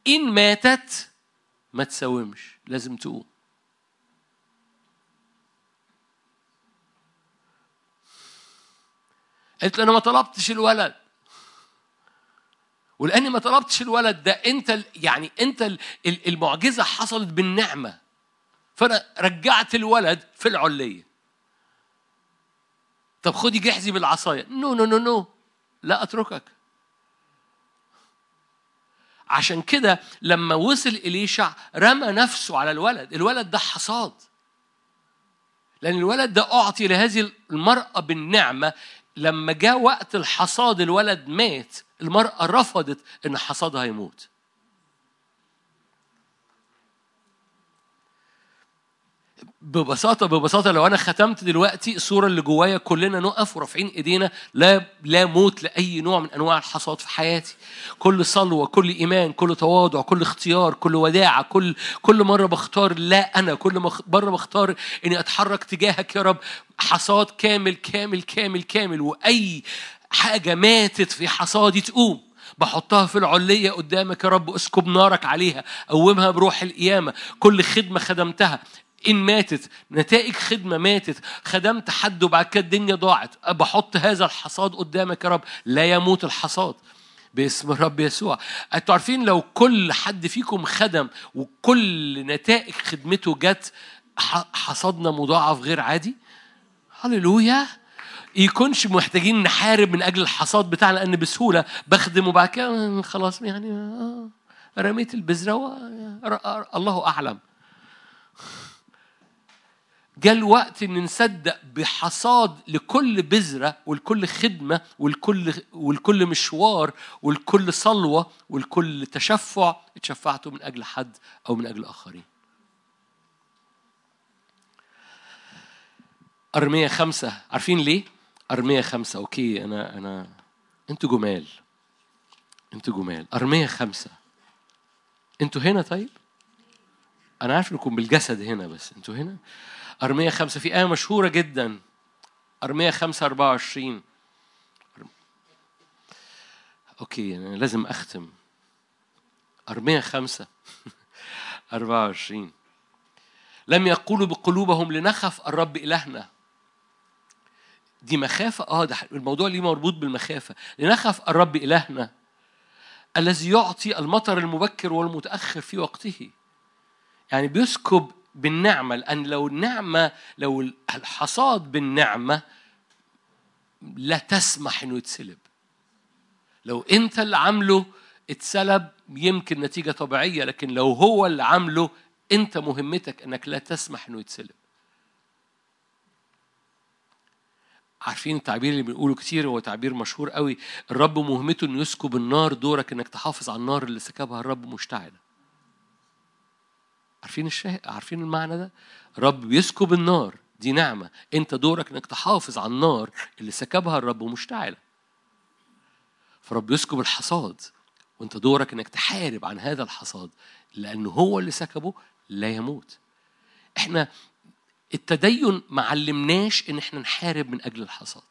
إن ماتت ما تساومش لازم تقوم. قالت له أنا ما طلبتش الولد. ولأني ما طلبتش الولد ده أنت يعني أنت المعجزة حصلت بالنعمة. فأنا رجعت الولد في العلية. طب خدي جيحزي بالعصاية. no no no no لا أتركك. عشان كده لما وصل إليشع رمى نفسه على الولد. الولد ده حصاد. لأن الولد ده أعطي لهذه المرأة بالنعمة لما جاء وقت الحصاد الولد مات المرأة رفضت إن حصادها يموت. ببساطة ببساطة لو أنا ختمت دلوقتي الصورة اللي جوايا كلنا نقف ورافعين إيدينا لا لا موت لأي نوع من أنواع الحصاد في حياتي. كل صلوة كل إيمان كل تواضع كل اختيار كل وداعة كل كل مرة بختار لا أنا كل مرة بختار إني أتحرك تجاهك يا رب. حصاد كامل كامل كامل كامل. وأي حاجة ماتت في حصادي تقوم. بحطها في العلية قدامك يا رب. اسكب نارك عليها. قومها بروح القيامة. كل خدمة خدمتها. إن ماتت نتائج خدمة ماتت خدمت حد وبعد كده الدنيا ضاعت. بحط هذا الحصاد قدامك يا رب لا يموت الحصاد. باسم الرب يسوع. أنتوا عارفين لو كل حد فيكم خدم وكل نتائج خدمته جت حصادنا مضاعف غير عادي؟ هللويا! يكونش محتاجين نحارب من أجل الحصاد بتاعنا لأن بسهولة بخدم وبعد كده خلاص يعني آه، رميت البذرة الله أعلم. جاء الوقت إن نصدق بحصاد لكل بذرة ولكل خدمة ولكل ولكل مشوار ولكل صلوة ولكل تشفع اتشفعته من أجل حد أو من أجل آخرين. أرمية خمسة عارفين ليه؟ أرمية خمسة أوكي أنا أنا أنتوا جمال أنتوا جمال أرمية خمسة أنتوا هنا طيب؟ أنا عارف إنكم بالجسد هنا بس أنتوا هنا؟ أرمية خمسة في آية مشهورة جدا. أرمية خمسة أربعة وعشرين. أوكي أنا لازم أختم. أرمية خمسة أربعة وعشرين. لم يقولوا بقلوبهم لنخف الرب إلهنا. دي مخافة؟ آه ده الموضوع ليه مربوط بالمخافة. لنخف الرب إلهنا الذي يعطي المطر المبكر والمتأخر في وقته. يعني بيسكب بالنعمة لأن لو النعمة لو الحصاد بالنعمة لا تسمح إنه يتسلب. لو أنت اللي عامله اتسلب يمكن نتيجة طبيعية لكن لو هو اللي عامله أنت مهمتك إنك لا تسمح إنه يتسلب. عارفين التعبير اللي بنقوله كتير هو تعبير مشهور قوي. الرب مهمته إنه يسكب النار دورك إنك تحافظ على النار اللي سكبها الرب مشتعلة. عارفين الشاهد عارفين المعنى ده؟ رب بيسكب النار دي نعمة. انت دورك انك تحافظ على النار اللي سكبها الرب مشتعلة فرب يسكب الحصاد وانت دورك انك تحارب عن هذا الحصاد لأنه هو اللي سكبه لا يموت. إحنا التدين ما علمناش ان إحنا نحارب من أجل الحصاد.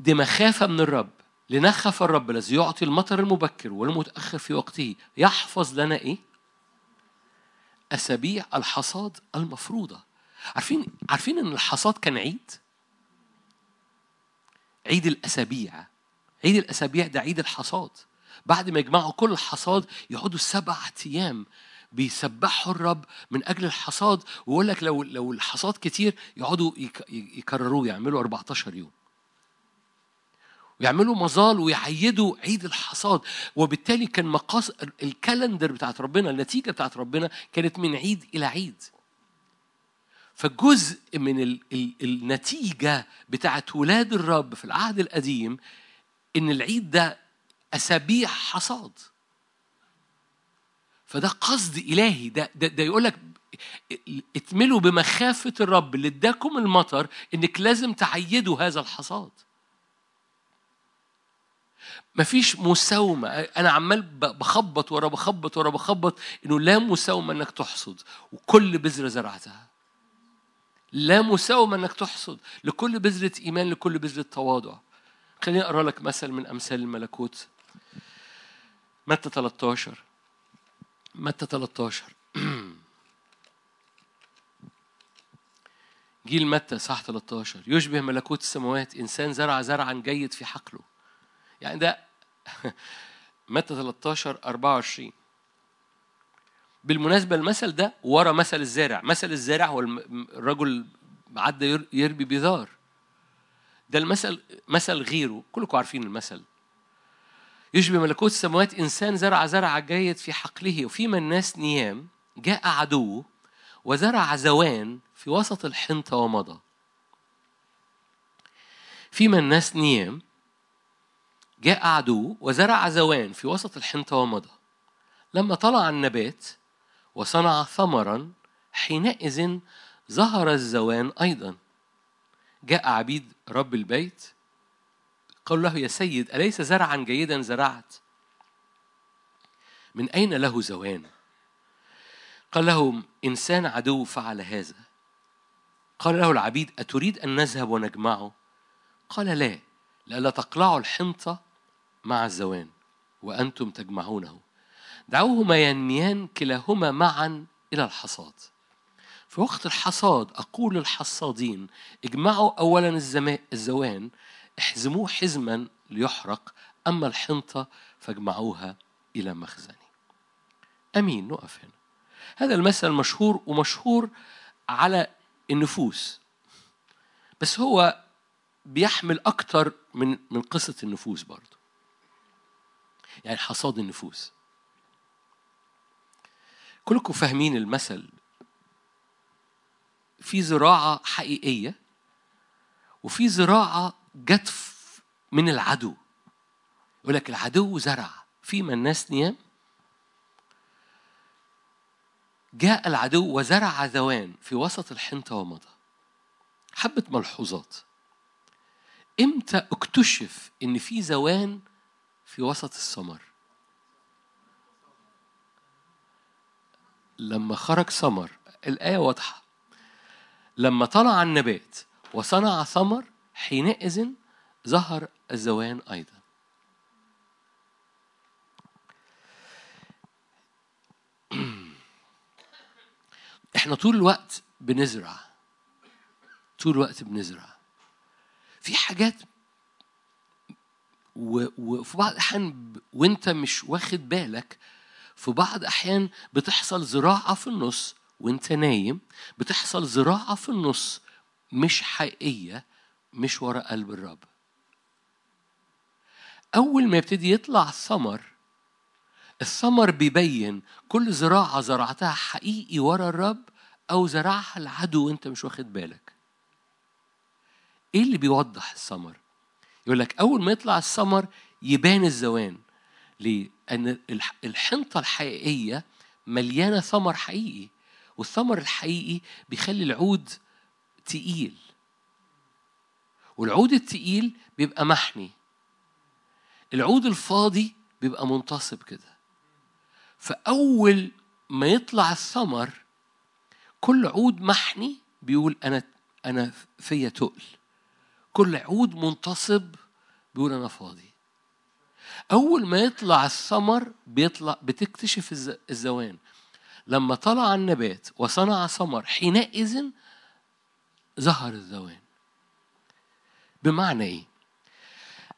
دي مخافة من الرب. لنخف الرب الذي يعطي المطر المبكر والمتأخر في وقته يحفظ لنا إيه؟ أسابيع الحصاد المفروضة عارفين عارفين إن الحصاد كان عيد؟ عيد الأسابيع عيد الأسابيع ده عيد الحصاد بعد ما يجمعوا كل الحصاد يقعدوا سبعة أيام بيسبحوا الرب من أجل الحصاد ويقول لك لو لو الحصاد كتير يقعدوا يكرروه يعملوا 14 يوم ويعملوا مظال ويعيدوا عيد الحصاد. وبالتالي كان مقاس الكالندر بتاعت ربنا النتيجة بتاعت ربنا كانت من عيد إلى عيد. فجزء من ال ال النتيجة بتاعت ولاد الرب في العهد القديم إن العيد ده أسابيع حصاد. فده قصد إلهي. ده ده, ده يقول لك اتملوا بمخافة الرب اللي اداكم المطر إنك لازم تعيدوا هذا الحصاد. مفيش مساومة. أنا عمال بخبط ورا بخبط ورا بخبط إنه لا مساومة إنك تحصد وكل بذرة زرعتها. لا مساومة إنك تحصد لكل بذرة إيمان لكل بذرة تواضع. خليني أقرأ لك مثل من أمثال الملكوت. متى 13 متى 13 جيل متى؟ صح 13 يشبه ملكوت السماوات. إنسان زرع زرعا جيد في حقله. يعني ده متى 13 24 بالمناسبة المثل ده ورا مثل الزارع. مثل الزارع هو الرجل عدى يربي بذار ده المثل مثل غيره. كلكم عارفين المثل. يشبه ملكوت السماوات إنسان زرع زرع جيد في حقله وفيما الناس نيام جاء عدوه وزرع زوان في وسط الحنطة ومضى. فيما الناس نيام جاء عدو وزرع زوان في وسط الحنطة ومضى. لما طلع النبات وصنع ثمرا حينئذ ظهر الزوان أيضا. جاء عبيد رب البيت قالوا له يا سيد أليس زرعا جيدا؟ زرعت. من أين له زوان؟ قال لهم إنسان عدو فعل هذا. قال له العبيد أتريد أن نذهب ونجمعه؟ قال لا لئلا تقلعوا الحنطة مع الزوان وأنتم تجمعونه. دعوهما ينميان كلاهما معا إلى الحصاد. في وقت الحصاد أقول للحصادين اجمعوا أولا الزوان احزموه حزما ليحرق أما الحنطة فاجمعوها إلى مخزني. أمين نقف هنا. هذا المثل مشهور ومشهور على النفوس. بس هو بيحمل أكتر من من قصة النفوس برضه. يعني حصاد النفوس. كلكم فاهمين المثل. في زراعة حقيقية وفي زراعة جت من العدو. يقول لك العدو زرع. فيما الناس نيام. جاء العدو وزرع ذوان في وسط الحنطة ومضى. حبة ملحوظات. إمتى اكتشف إن في زوان في وسط الثمر لما خرج ثمر الآية واضحة. لما طلع النبات وصنع ثمر حينئذ ظهر الزوان أيضا. إحنا طول الوقت بنزرع. طول الوقت بنزرع. في حاجات وفي بعض الأحيان وأنت مش واخد بالك في بعض الأحيان بتحصل زراعة في النص وأنت نايم بتحصل زراعة في النص مش حقيقية مش ورا قلب الرب أول ما يبتدي يطلع ثمر الثمر بيبين كل زراعة زرعتها حقيقي ورا الرب أو زرعها العدو وأنت مش واخد بالك إيه اللي بيوضح الثمر؟ يقول لك أول ما يطلع الثمر يبان الزوان. ليه؟ الحنطة الحقيقية مليانة ثمر حقيقي والثمر الحقيقي بيخلي العود تقيل. والعود التقيل بيبقى محني. العود الفاضي بيبقى منتصب كده. فأول ما يطلع الثمر كل عود محني بيقول أنا أنا فيا تقل. كل عود منتصب بيقول أنا فاضي. أول ما يطلع الثمر بيطلع بتكتشف الزوان. لما طلع النبات وصنع ثمر حينئذ ظهر الزوان. بمعنى إيه؟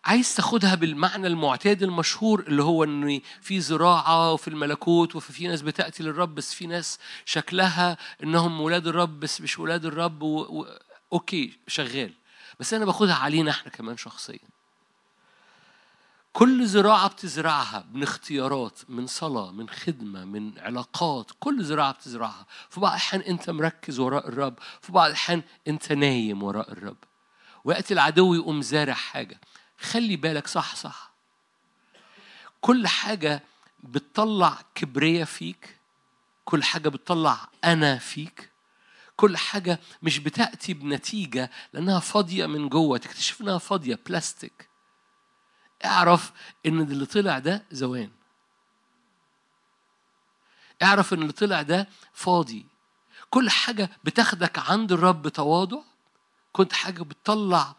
عايز تاخدها بالمعنى المعتاد المشهور اللي هو إن في زراعة وفي الملكوت وفي في ناس بتاتي للرب بس في ناس شكلها إنهم ولاد الرب بس مش ولاد الرب و... و... أوكي شغال. بس أنا باخدها علينا إحنا كمان شخصيا. كل زراعة بتزرعها من اختيارات من صلاة من خدمة من علاقات كل زراعة بتزرعها. في بعض الأحيان أنت مركز وراء الرب في بعض الأحيان أنت نايم وراء الرب. ويأتي العدو يقوم زارع حاجة. خلي بالك صح صح. كل حاجة بتطلع كبرية فيك. كل حاجة بتطلع أنا فيك. كل حاجة مش بتأتي بنتيجة لأنها فاضية من جوه تكتشف إنها فاضية بلاستيك اعرف إن اللي طلع ده زوان. اعرف إن اللي طلع ده فاضي. كل حاجة بتاخدك عند الرب بتواضع. كنت حاجة بتطلع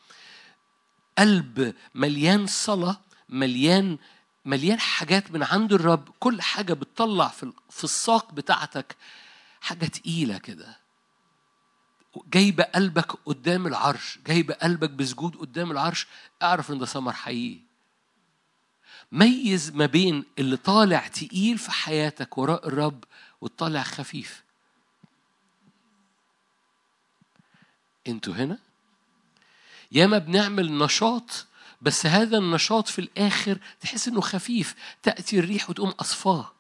قلب مليان صلاة مليان مليان حاجات من عند الرب. كل حاجة بتطلع في في الساق بتاعتك. حاجة تقيلة كده. جايبة قلبك قدام العرش جايبة قلبك بسجود قدام العرش. اعرف إن ده ثمر حقيقي. ميز ما بين اللي طالع تقيل في حياتك وراء الرب والطالع خفيف. أنتوا هنا؟ ياما بنعمل نشاط بس هذا النشاط في الآخر تحس إنه خفيف تأتي الريح وتقوم أصفاه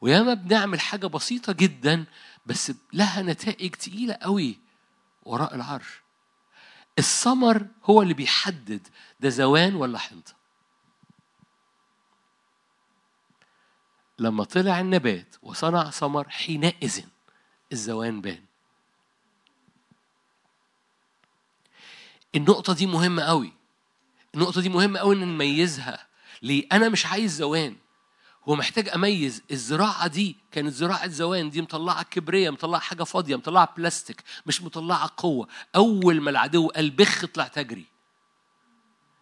وياما بنعمل حاجة بسيطة جدا بس لها نتائج تقيلة قوي وراء العرش. الثمر هو اللي بيحدد ده زوان ولا حنطة. لما طلع النبات وصنع ثمر حينئذ الزوان بان. النقطة دي مهمة قوي. النقطة دي مهمة قوي إن نميزها. ليه؟ أنا مش عايز زوان. هو محتاج أميز. الزراعة دي كانت زراعة زوان. دي مطلعة كبرية مطلعة حاجة فاضية مطلعة بلاستيك مش مطلعة قوة. أول ما العدو قال بخ اطلع تجري.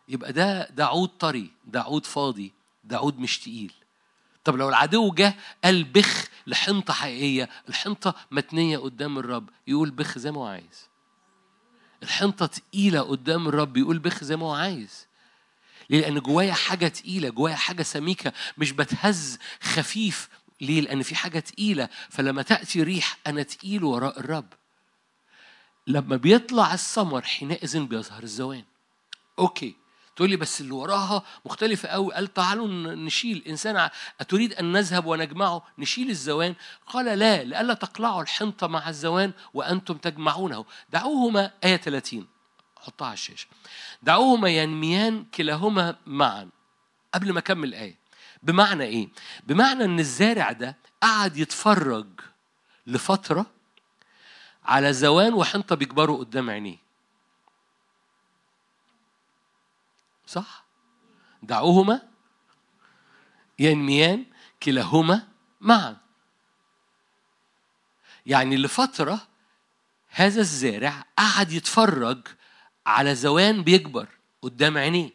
يبقى ده ده عود طري ده عود فاضي ده عود مش تقيل. طب لو العدو جه قال بخ لحنطة حقيقية الحنطة متنية قدام الرب يقول بخ زي ما هو عايز. الحنطة تقيلة قدام الرب يقول بخ زي ما هو عايز. ليه؟ لأن جوايا حاجة تقيلة جوايا حاجة سميكة مش بتهز خفيف. ليه؟ لأن في حاجة تقيلة. فلما تأتي ريح أنا تقيل وراء الرب. لما بيطلع الثمر حينئذ بيظهر الزوان. أوكي. تقول لي بس اللي وراها مختلفة قوي قال تعالوا نشيل إنسان أتريد أن نذهب ونجمعه؟ نشيل الزوان. قال لا لئلا تقلعوا الحنطة مع الزوان وأنتم تجمعونه دعوهما آية 30 حطها على الشاشة. دعوهما ينميان كلاهما معا. قبل ما أكمل الآية بمعنى إيه؟ بمعنى إن الزارع ده قعد يتفرج لفترة على زوان وحنطة بيكبروا قدام عينيه. صح؟ دعوهما ينميان كلاهما معا. يعني لفترة هذا الزارع قعد يتفرج على زوان بيكبر قدام عينيه.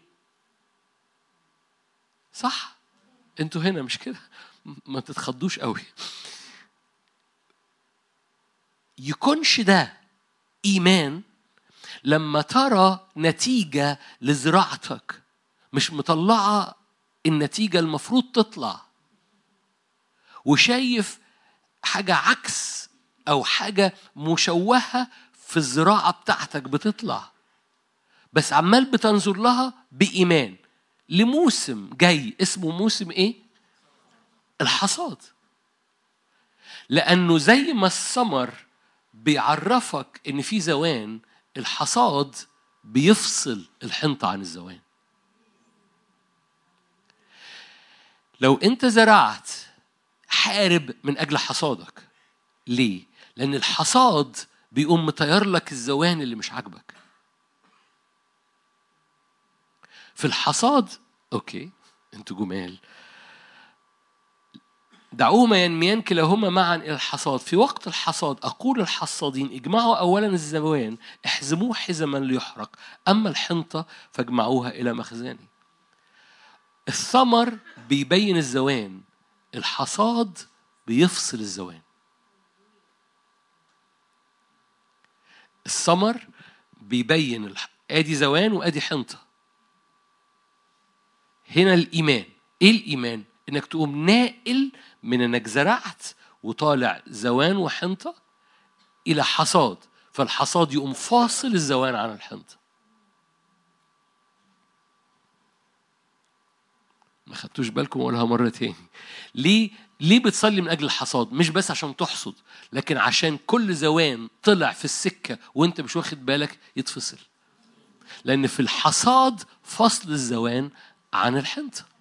صح؟ أنتوا هنا مش كده؟ ما تتخضوش قوي. يكونش ده إيمان لما ترى نتيجة لزراعتك مش مطلعة النتيجة المفروض تطلع. وشايف حاجة عكس أو حاجة مشوهة في الزراعة بتاعتك بتطلع. بس عمال بتنظر لها بإيمان. لموسم جاي. اسمه موسم إيه؟ الحصاد. لأنه زي ما الثمر بيعرفك إن في زوان الحصاد بيفصل الحنطة عن الزوان. لو انت زرعت حارب من أجل حصادك ليه؟ لأن الحصاد بيقوم مطير لك الزوان اللي مش عاجبك. في الحصاد أوكي أنتوا جمال. دعوهما ينميان كلاهما معا إلى الحصاد. في وقت الحصاد أقول الحصادين اجمعوا أولا الزوان احزموه حزما ليحرق. أما الحنطة فاجمعوها إلى مخزاني الثمر بيبين الزوان الحصاد بيفصل الزوان الثمر بيبين الح... آدي زوان وآدي حنطة. هنا الإيمان. إيه الإيمان؟ إنك تقوم ناقل من إنك زرعت وطالع زوان وحنطة إلى حصاد فالحصاد يقوم فاصل الزوان عن الحنطة. ما خدتوش بالكم اقولها مرة تاني. ليه؟ ليه بتصلي من أجل الحصاد؟ مش بس عشان تحصد لكن عشان كل زوان طلع في السكة وأنت مش واخد بالك يتفصل. لأن في الحصاد فصل الزوان عن الحنطة.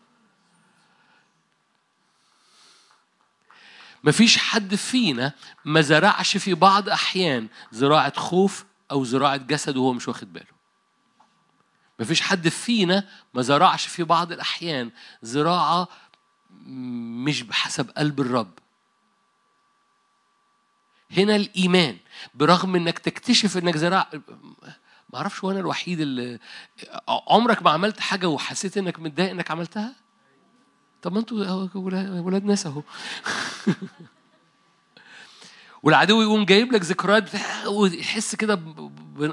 مفيش حد فينا ما زرعش في بعض أحيان زراعة خوف أو زراعة جسد وهو مش واخد باله. مفيش حد فينا ما زرعش في بعض الأحيان زراعة مش بحسب قلب الرب. هنا الإيمان برغم إنك تكتشف إنك زرع ما أعرفش وأنا الوحيد اللي عمرك ما عملت حاجة وحسيت إنك متضايق إنك عملتها؟ طب ما أنتوا ولاد ناس اهو والعدو يقوم جايب لك ذكريات ويحس كده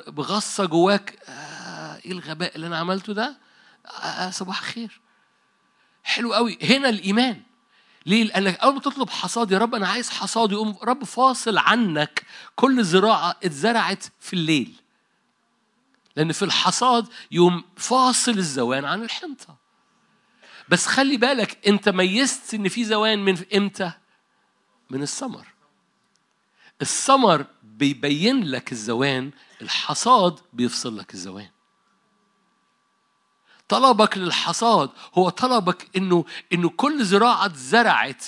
بغصة جواك آه إيه الغباء اللي أنا عملته ده آه صباح الخير حلو قوي هنا الإيمان ليه؟ لأنك أول ما تطلب حصاد يا رب أنا عايز حصاد يقوم رب فاصل عنك كل زراعة اتزرعت في الليل. لأن في الحصاد يوم فاصل الزوان عن الحنطة. بس خلي بالك أنت ميزت إن في زوان من إمتى؟ من الثمر. الثمر بيبين لك الزوان، الحصاد بيفصل لك الزوان. طلبك للحصاد هو طلبك إنه إنه كل زراعة اتزرعت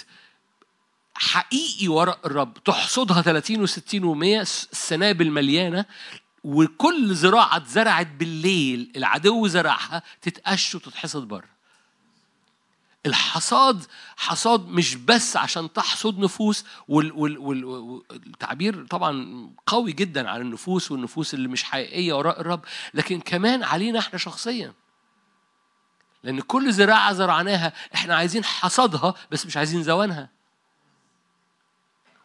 حقيقي وراء الرب تحصدها 30 و60 و100 السنابل مليانة وكل زراعة اتزرعت بالليل العدو زرعها تتقش وتتحصد بره الحصاد حصاد مش بس عشان تحصد نفوس والتعبير طبعا قوي جدا على النفوس والنفوس اللي مش حقيقية وراء الرب لكن كمان علينا إحنا شخصيا لأن كل زراعة زرعناها إحنا عايزين حصادها بس مش عايزين زوانها.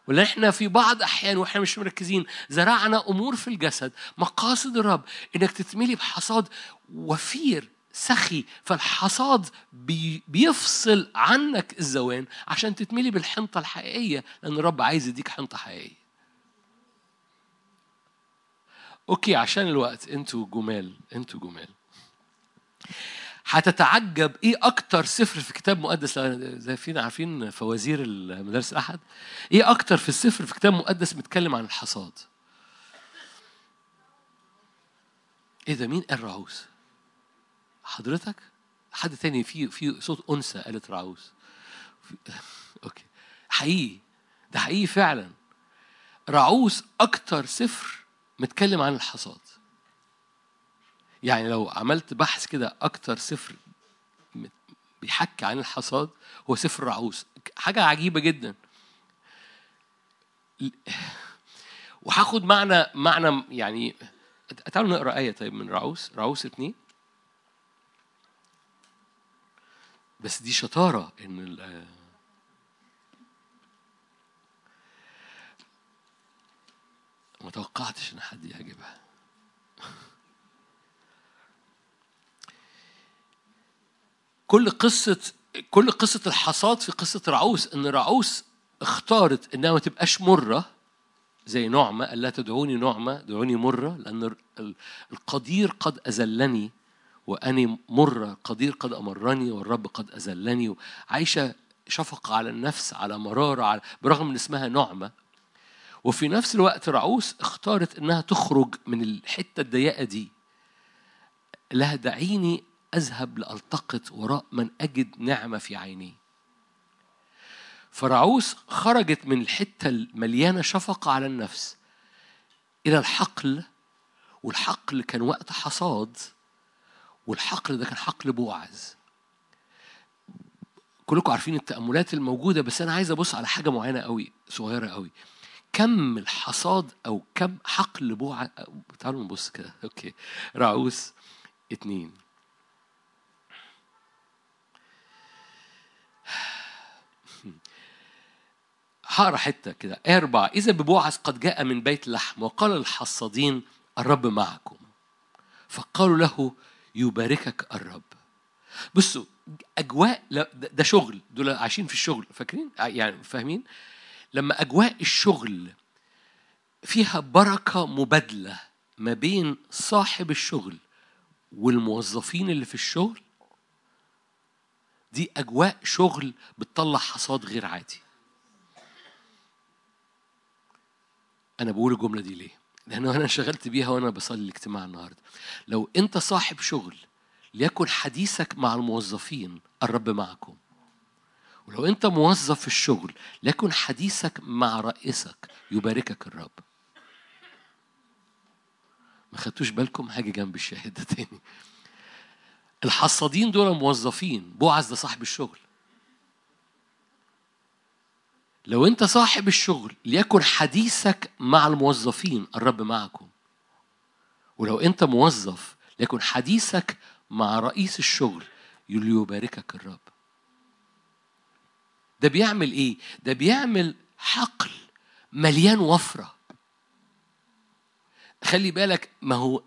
ولا إحنا في بعض أحيان وإحنا مش مركزين زرعنا أمور في الجسد مقاصد الرب إنك تتملي بحصاد وفير سخي فالحصاد بي بيفصل عنك الزوان عشان تتملي بالحنطة الحقيقية لأن الرب عايز يديك حنطة حقيقية. okay عشان الوقت أنتوا جمال أنتوا جمال. هتتعجب إيه أكتر سفر في كتاب مقدس زي فينا عارفين فوازير المدارس الأحد إيه أكتر في السفر في كتاب مقدس متكلم عن الحصاد إيه ده مين قال راعوث حضرتك؟ حد تاني في في صوت أنثى قالت راعوث okay. حقيقي. ده حقيقي فعلا. رعوس أكتر سفر متكلم عن الحصاد. يعني لو عملت بحث كده أكتر سفر بيحكي عن الحصاد هو سفر رعوس حاجة عجيبة جدا. وهاخد معنى معنى يعني تعالوا نقرأ آية طيب من رعوس رعوس اتنين. بس دي شطارة إن ما توقعتش إن حد يعجبها. كل قصة كل قصة الحصاد في قصة رعوس إن رعوس اختارت إنها ما تبقاش مرة زي نعمة قال لا تدعوني نعمة دعوني مرة لأن القدير قد أذلني. وأني مرة قدير قد أمرني والرب قد أذلني. عايشة شفقة على النفس على مرارة على برغم إن اسمها نعمة. وفي نفس الوقت رعوس اختارت إنها تخرج من الحتة الضيقة دي. لها دعيني أذهب لألتقط وراء من أجد نعمة في عيني. فرعوس خرجت من الحتة المليانة شفقة على النفس إلى الحقل والحقل كان وقت حصاد. والحقل ده كان حقل بوعز كلكم عارفين التأملات الموجودة بس أنا عايز أبص على حاجة معينة قوي صغيرة قوي. كم الحصاد أو كم حقل بوعز تعالوا نبص كده. أوكي. رعوس اتنين. هقرأ حتة كده. أربعة. إذا ببوعز قد جاء من بيت لحم وقال للحصادين الرب معكم. فقالوا له يباركك الرب. بصوا أجواء ده شغل. دول عايشين في الشغل فاكرين؟ يعني فاهمين؟ لما أجواء الشغل فيها بركة مبادلة ما بين صاحب الشغل والموظفين اللي في الشغل دي أجواء شغل بتطلع حصاد غير عادي. أنا بقول الجملة دي ليه؟ لأنه أنا انشغلت بيها وأنا بصلي الاجتماع النهاردة. لو أنت صاحب شغل ليكن حديثك مع الموظفين الرب معكم. ولو أنت موظف في الشغل ليكن حديثك مع رئيسك يباركك الرب ما خدتوش بالكم حاجة جنب الشاهد تاني الحصادين دول موظفين بوعز ده صاحب الشغل لو انت صاحب الشغل ليكن حديثك مع الموظفين الرب معكم. ولو انت موظف ليكن حديثك مع رئيس الشغل ليباركك الرب. ده بيعمل إيه؟ ده بيعمل حقل مليان وفرة. خلي بالك ما هو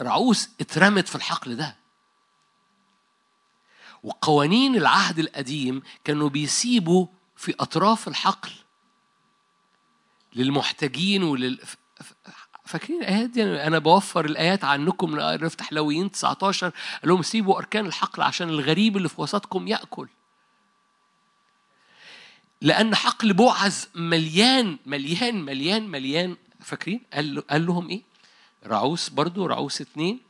رعوس اترمت في الحقل ده. وقوانين العهد القديم كانوا بيسيبوا في أطراف الحقل للمحتاجين ولل فاكرين الآيات دي؟ أنا بوفر الآيات عنكم نفتح لويين 19 قال لهم سيبوا أركان الحقل عشان الغريب اللي في وسطكم يأكل. لأن حقل بوعز مليان مليان مليان مليان. فاكرين؟ قال, لهم إيه؟ رعوس برضو رعوس اتنين.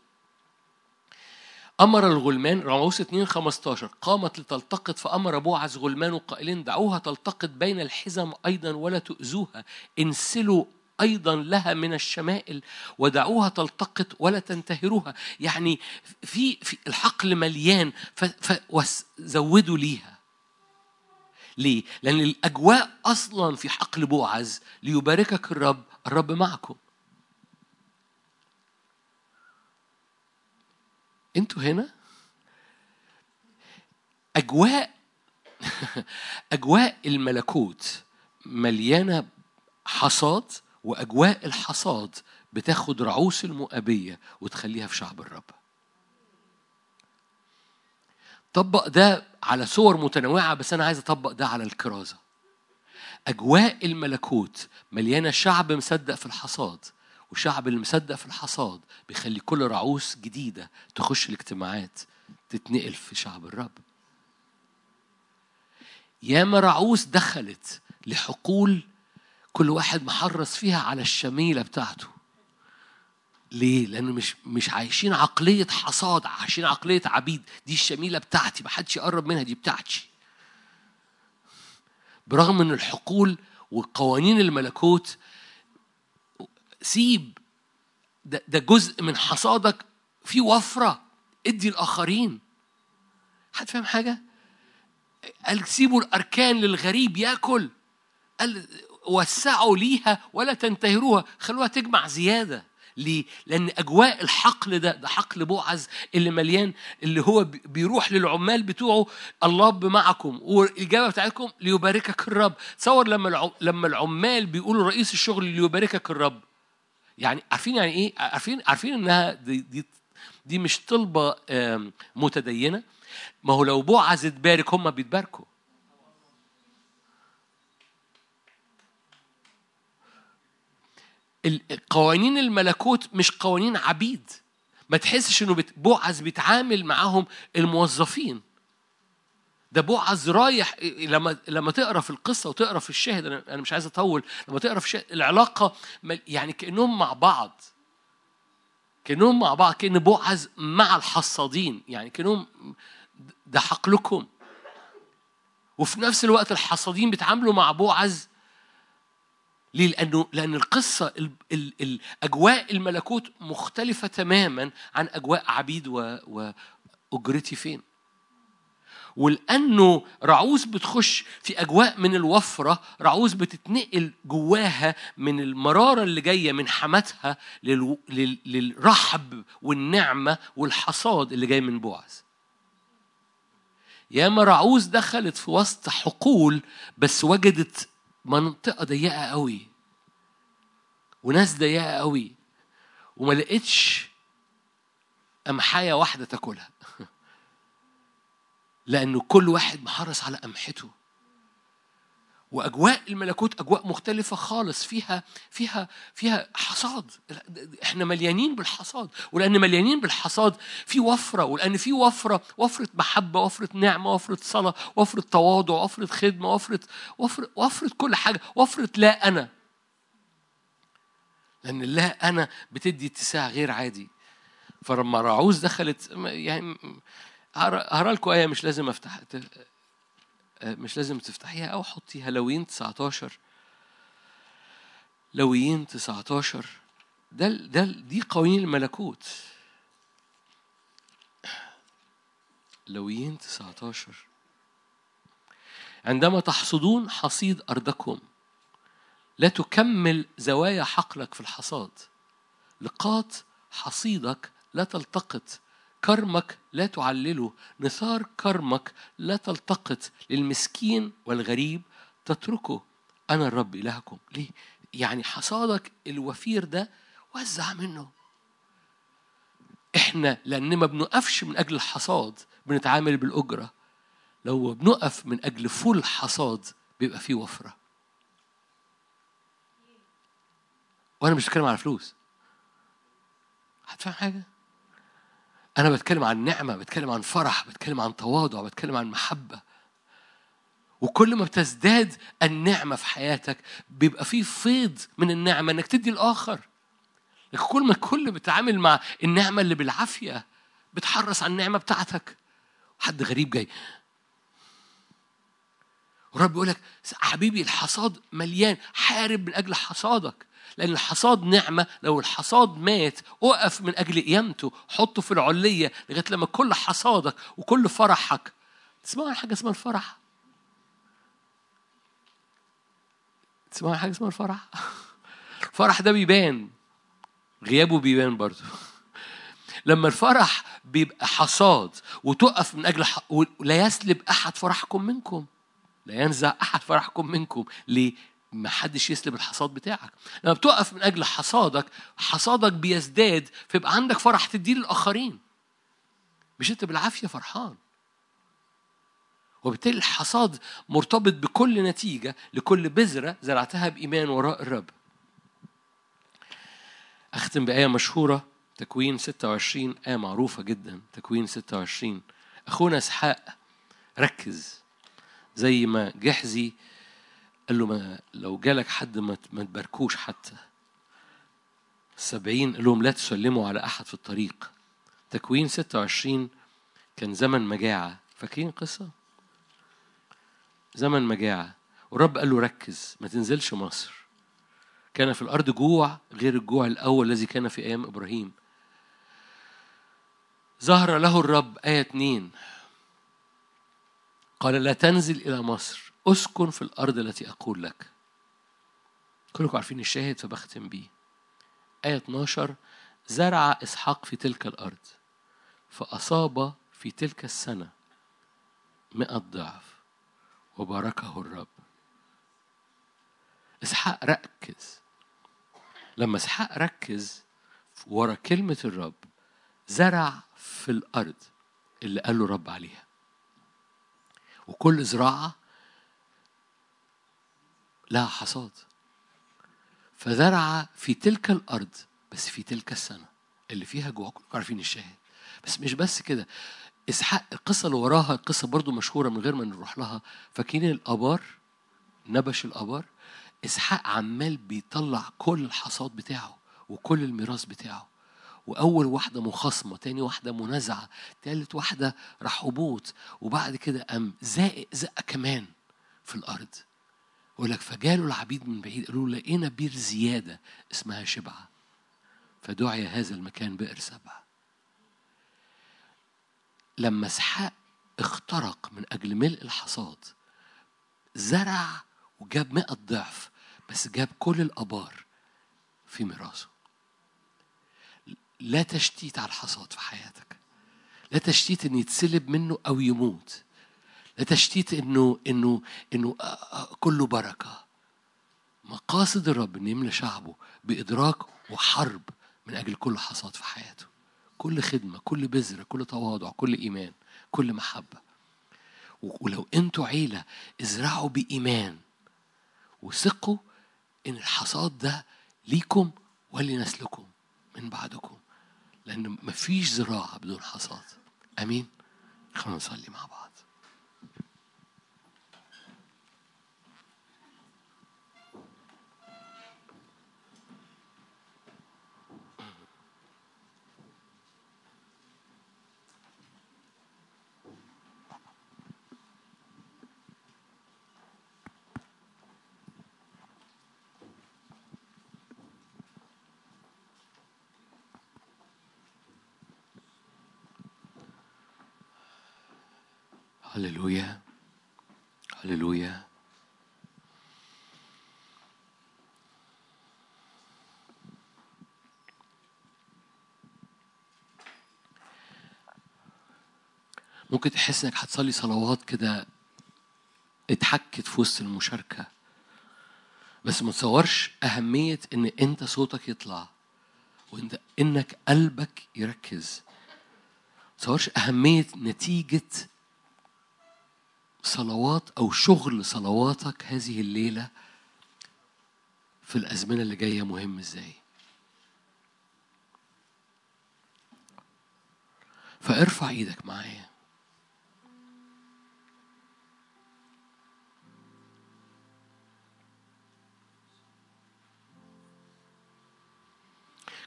أمر الغلمان رعوس 2 15 قامت لتلتقط فأمر بوعز غلمان قائلين دعوها تلتقط بين الحزم أيضا ولا تؤذوها انسلوا أيضا لها من الشمائل ودعوها تلتقط ولا تنتهروها. يعني في, في الحقل مليان فزودوا ليها. ليه؟ لأن الأجواء أصلا في حقل بوعز ليباركك الرب الرب معكم. أنتوا هنا أجواء أجواء الملكوت مليانة حصاد وأجواء الحصاد بتاخد رعوس المؤابيه وتخليها في شعب الرب. طبق ده على صور متنوعة بس أنا عايز أطبق ده على الكرازة. أجواء الملكوت مليانة شعب مصدق في الحصاد والشعب اللي مصدق في الحصاد بيخلي كل رعوس جديدة تخش الاجتماعات تتنقل في شعب الرب ياما رعوس دخلت لحقول كل واحد محرص فيها على الشميلة بتاعته ليه؟ لأنه مش مش عايشين عقلية حصاد، عايشين عقلية عبيد، دي الشميلة بتاعتي، محدش يقرب منها دي بتاعتي. برغم إن الحقول وقوانين الملكوت سيب ده, ده جزء من حصادك في وفرة ادي الآخرين. حد فاهم حاجة؟ قال سيبوا الأركان للغريب يأكل. قال وسعوا ليها ولا تنتهروها. خلوها تجمع زيادة. ليه؟ لأن أجواء الحقل ده ده حقل بوعز اللي مليان اللي هو بيروح للعمال بتوعه. الله معكم. والإجابة بتاعتكم ليباركك الرب. تصور لما لما العمال بيقولوا رئيس الشغل ليباركك الرب. يعني عارفين يعني إيه؟ عارفين عارفين إنها دي دي, دي مش طلبة متدينة؟ ما هو لو بوعز تبارك هم بيتباركوا. قوانين الملكوت مش قوانين عبيد. ما تحسش إنه بوعز بيتعامل معاهم الموظفين. ده بوعز رايح لما لما تقرا في القصة وتقرا في الشاهد أنا مش عايز أطول لما تقرا في الشاهد العلاقة يعني كأنهم مع بعض كأنهم مع بعض كأن بوعز مع الحصادين يعني كأنهم ده حقلكم وفي نفس الوقت الحصادين بيتعاملوا مع بوعز ليه؟ لأنه لأن القصة ال ال الأجواء الملكوت مختلفة تماما عن أجواء عبيد وأجرتي فين؟ ولأنه رعوز بتخش في أجواء من الوفرة رعوز بتتنقل جواها من المرارة اللي جاية من حماتها للرحب والنعمة والحصاد اللي جاي من بوعز. ياما رعوز دخلت في وسط حقول بس وجدت منطقة ضيقة قوي وناس ضيقة قوي وما لقيتش أمحاية واحدة تاكلها. لأنه كل واحد محرص على قمحته. وأجواء الملكوت أجواء مختلفة خالص. فيها فيها فيها حصاد. إحنا مليانين بالحصاد. ولأن مليانين بالحصاد في وفرة. ولأن في وفرة وفرة محبة وفرة نعمة وفرة صلاة وفرة تواضع وفرة خدمة وفرة وفرة وفرة كل حاجة. وفرة لا أنا. لأن لا أنا بتدي اتساع غير عادي. فلما رعوز دخلت يعني هقرا لكم آية مش لازم افتح آه، مش لازم تفتحيها أو حطيها. لويين 19 لويين 19 ده ده دي قوانين الملكوت. لويين 19 عندما تحصدون حصيد أرضكم لا تكمل زوايا حقلك في الحصاد. لقاط حصيدك لا تلتقط. كرمك لا تعلله. نثار كرمك لا تلتقط للمسكين والغريب. تتركه. أنا الرب إلهكم. ليه؟ يعني حصادك الوفير ده وزع منه. إحنا لأن ما بنقفش من أجل الحصاد بنتعامل بالأجرة. لو بنقف من أجل فول حصاد بيبقى فيه وفرة. وأنا مش بتكلم على فلوس. هتفهم حاجة؟ أنا بتكلم عن نعمة بتكلم عن فرح بتكلم عن تواضع بتكلم عن محبة. وكل ما بتزداد النعمة في حياتك بيبقى فيه فيض من النعمة إنك تدي الآخر لكن كل ما كل بتعامل مع النعمة اللي بالعافية بتحرص على النعمة بتاعتك. حد غريب جاي. ورب يقول لك حبيبي الحصاد مليان حارب من أجل حصادك. لأن الحصاد نعمة لو الحصاد مات أقف من أجل قيامته حطه في العلية لغاية لما كل حصادك وكل فرحك تسمعوا عن حاجة اسمها الفرح؟ تسمعوا عن حاجة اسمها الفرح؟ الفرح ده بيبان غيابه بيبان برضه. لما الفرح بيبقى حصاد وتقف من أجل ح... ولا يسلب أحد فرحكم منكم. لا ينزع أحد فرحكم منكم. ليه؟ ما حدش يسلب الحصاد بتاعك. لما بتقف من أجل حصادك حصادك بيزداد فيبقى عندك فرح تديه للآخرين. مش أنت بالعافية فرحان. وبالتالي الحصاد مرتبط بكل نتيجة لكل بذرة زرعتها بإيمان وراء الرب. أختم بآية مشهورة تكوين 26 آية معروفة جدا تكوين 26 أخونا إسحاق ركز. زي ما جحزي قال له ما لو جالك حد ما تباركوش حتى. السبعين قال لهم لا تسلموا على أحد في الطريق. تكوين 26 كان زمن مجاعة. فاكرين قصة؟ زمن مجاعة. والرب قال له ركز ما تنزلش مصر. كان في الأرض جوع غير الجوع الأول الذي كان في أيام إبراهيم. ظهر له الرب آية اتنين. قال لا تنزل إلى مصر. أسكن في الأرض التي أقول لك. كلكم عارفين الشاهد فبختم بيه. آية 12 زرع إسحاق في تلك الأرض فأصاب في تلك السنة مئة ضعف وباركه الرب. إسحاق ركز. لما إسحاق ركز ورا كلمة الرب زرع في الأرض اللي قال له رب عليها. وكل زراعة لها حصاد. فزرع في تلك الأرض بس في تلك السنة اللي فيها جوع كلكم عارفين الشاهد. بس مش بس كده. إسحاق القصة اللي وراها قصة برضو مشهورة من غير ما نروح لها. فاكرين الآبار؟ نبش الآبار؟ إسحاق عمال بيطلع كل الحصاد بتاعه وكل الميراث بتاعه. وأول واحدة مخاصمة تاني واحدة منازعة تالت واحدة رحبوت وبعد كده قام زائق زقة كمان في الأرض. يقول لك فجالوا العبيد من بعيد قالوا لقينا بير زيادة اسمها شبعة. فدعي هذا المكان بئر سبعة. لما اسحاق اخترق من أجل ملء الحصاد زرع وجاب مئة ضعف بس جاب كل الآبار في ميراثه. لا تشتيت على الحصاد في حياتك. لا تشتيت إن يتسلب منه أو يموت. لا تشتيت إنه إنه انه كله بركة. مقاصد الرب ان يملى شعبه بإدراك وحرب من أجل كل حصاد في حياته. كل خدمة كل بذرة كل تواضع كل إيمان كل محبة. ولو أنتوا عيلة ازرعوا بإيمان. وثقوا إن الحصاد ده ليكم ولنسلكم من بعدكم. لأن مفيش زراعة بدون حصاد. آمين. خلونا نصلي مع بعض. هللويا هللويا. ممكن تحس إنك هتصلي صلوات كده اتحكت في وسط المشاركة بس ما تصورش أهمية إن أنت صوتك يطلع وإنت إنك قلبك يركز. ما تصورش أهمية نتيجة صلوات أو شغل صلواتك هذه الليلة في الأزمنة اللي جاية مهم إزاي؟ فارفع إيدك معايا.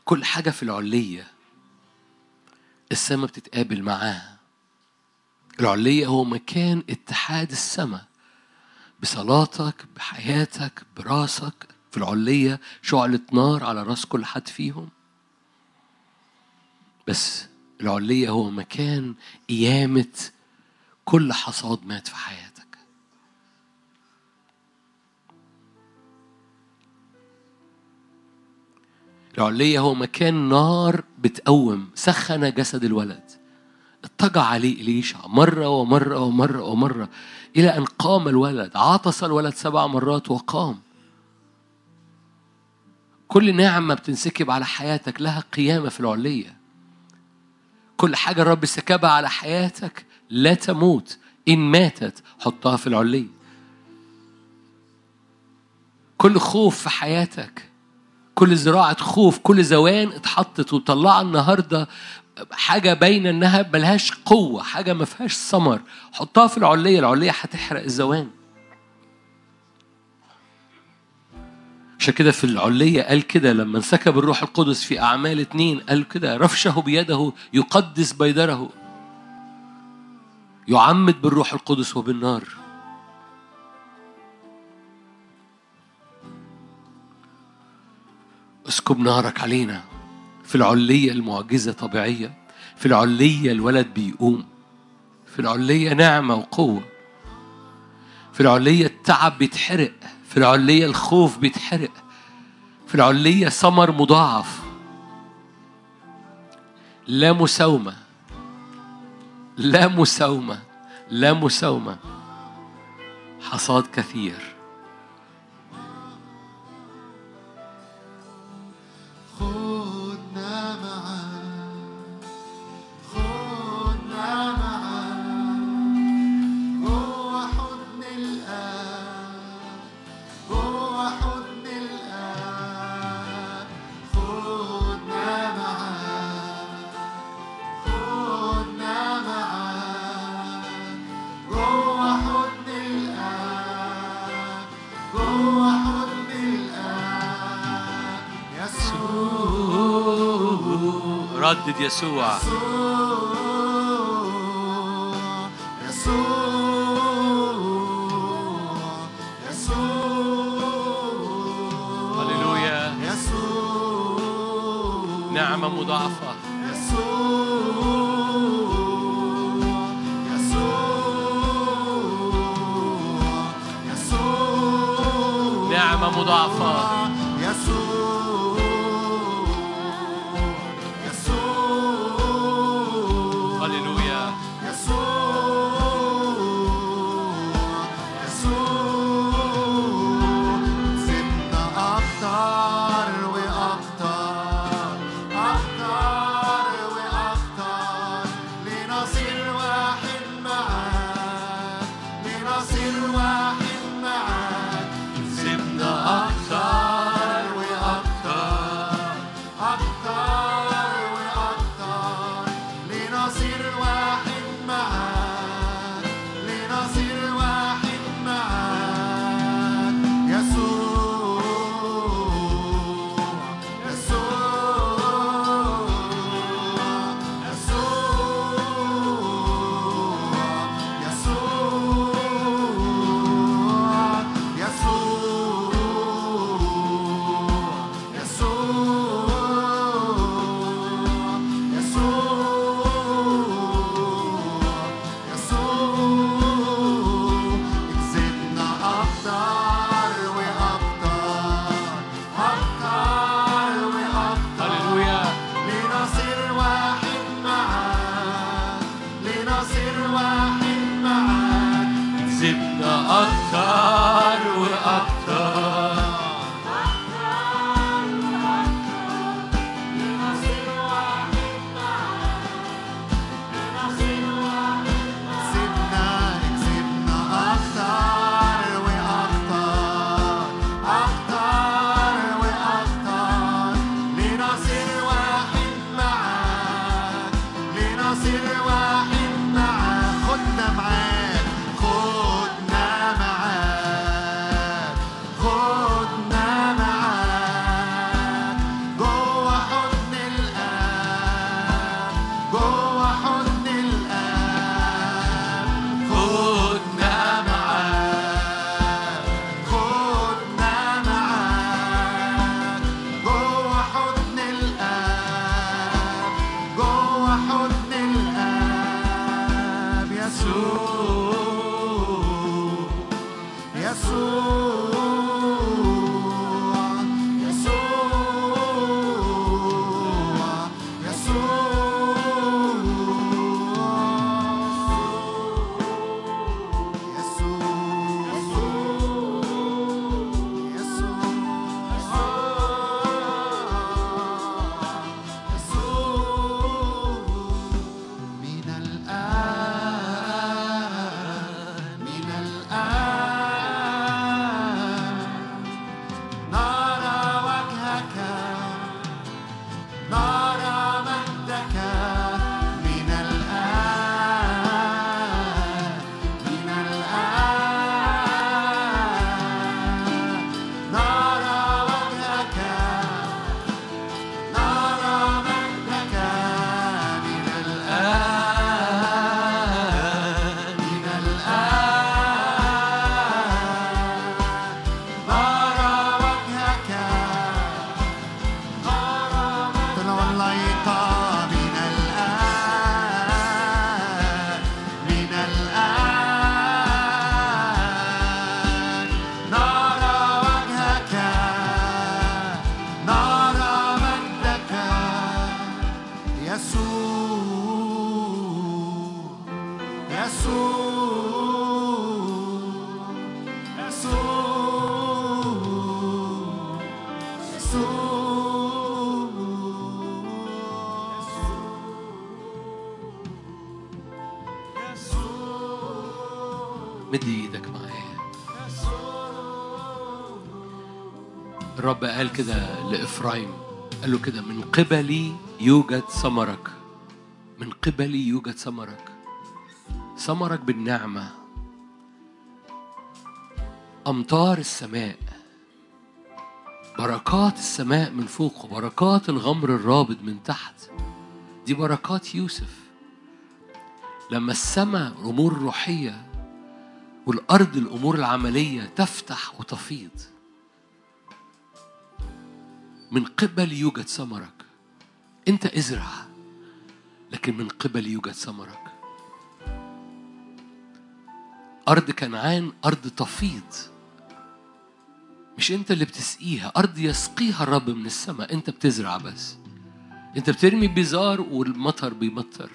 كل حاجة في العلية السماء بتتقابل معاها. العلية هو مكان اتحاد السماء بصلاتك بحياتك براسك في العلية شعلة نار على راس كل حد فيهم. بس العلية هو مكان قيامة كل حصاد مات في حياتك. العلية هو مكان نار بتقوم سخن جسد الولد. اتجع عليه إليشع مرة ومرة ومرة ومرة إلى أن قام الولد عطس الولد سبع مرات وقام. كل نعمة بتنسكب على حياتك لها قيامة في العلية. كل حاجة الرب سكبها على حياتك لا تموت إن ماتت حطها في العلية. كل خوف في حياتك كل زراعة خوف كل زوان اتحطت وطلع النهاردة حاجة باينة إنها ملهاش قوة حاجة ما فيهاش ثمر. حطها في العلية العلية هتحرق الزوان. عشان كده في العلية قال كده لما انسكب الروح القدس في أعمال اتنين قال كده رفشه بيده يقدس بيدره. يعمد بالروح القدس وبالنار. اسكب نارك علينا. في العلية المعجزة طبيعية في العلية الولد بيقوم في العلية نعمة وقوة في العلية التعب بيتحرق في العلية الخوف بيتحرق في العلية ثمر مضاعف. لا مساومة لا مساومة لا مساومة. حصاد كثير. ردد يسوع. هللويا. نعمة مضاعفة. نعمة مضاعفة. قال كده لإفرايم قال له كده من قبلي يوجد ثمرك. من قبلي يوجد ثمرك. ثمرك بالنعمة. أمطار السماء. بركات السماء من فوق وبركات الغمر الرابط من تحت. دي بركات يوسف. لما السماء الأمور الروحية والأرض الأمور العملية تفتح وتفيض من قبل يوجد ثمرك. أنت إزرع لكن من قبل يوجد ثمرك. أرض كنعان أرض تفيض. مش أنت اللي بتسقيها أرض يسقيها الرب من السماء. أنت بتزرع بس. أنت بترمي بزار والمطر بيمطر.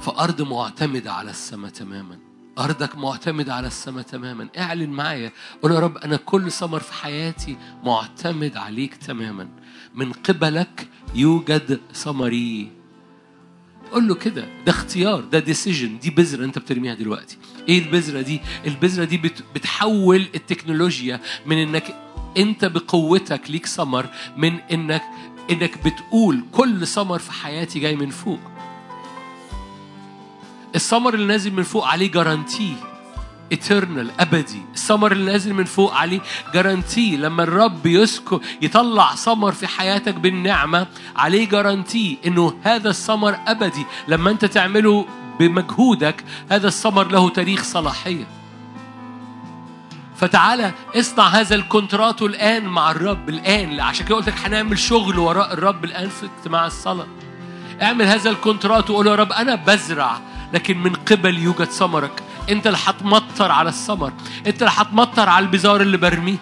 فأرض معتمدة على السماء تماما. أرضك معتمدة على السماء تماما. اعلن معايا. قول يا رب أنا كل ثمر في حياتي معتمد عليك تماما. من قبلك يوجد ثمري. قول له كده. ده اختيار ده ديسيجن دي بذرة أنت بترميها دلوقتي. إيه البذرة دي؟ البذرة دي بت بتحول التكنولوجيا من إنك أنت بقوتك ليك ثمر من انك إنك بتقول كل ثمر في حياتي جاي من فوق. الثمر اللي نازل من فوق عليه guarantee eternal أبدي. الثمر اللي نازل من فوق عليه guarantee لما الرب يسكن يطلع ثمر في حياتك بالنعمة عليه guarantee إنه هذا الثمر أبدي. لما أنت تعمله بمجهودك هذا الثمر له تاريخ صلاحية. فتعالى اصنع هذا الكونتراتو الآن مع الرب الآن. عشان كده قلت لك هنعمل شغل وراء الرب الآن في اجتماع الصلاة. اعمل هذا الكونترات وقول يا رب أنا بزرع لكن من قبل يوجد ثمرك انت اللي هتمطر على الثمر انت اللي هتمطر على البذار اللي برميها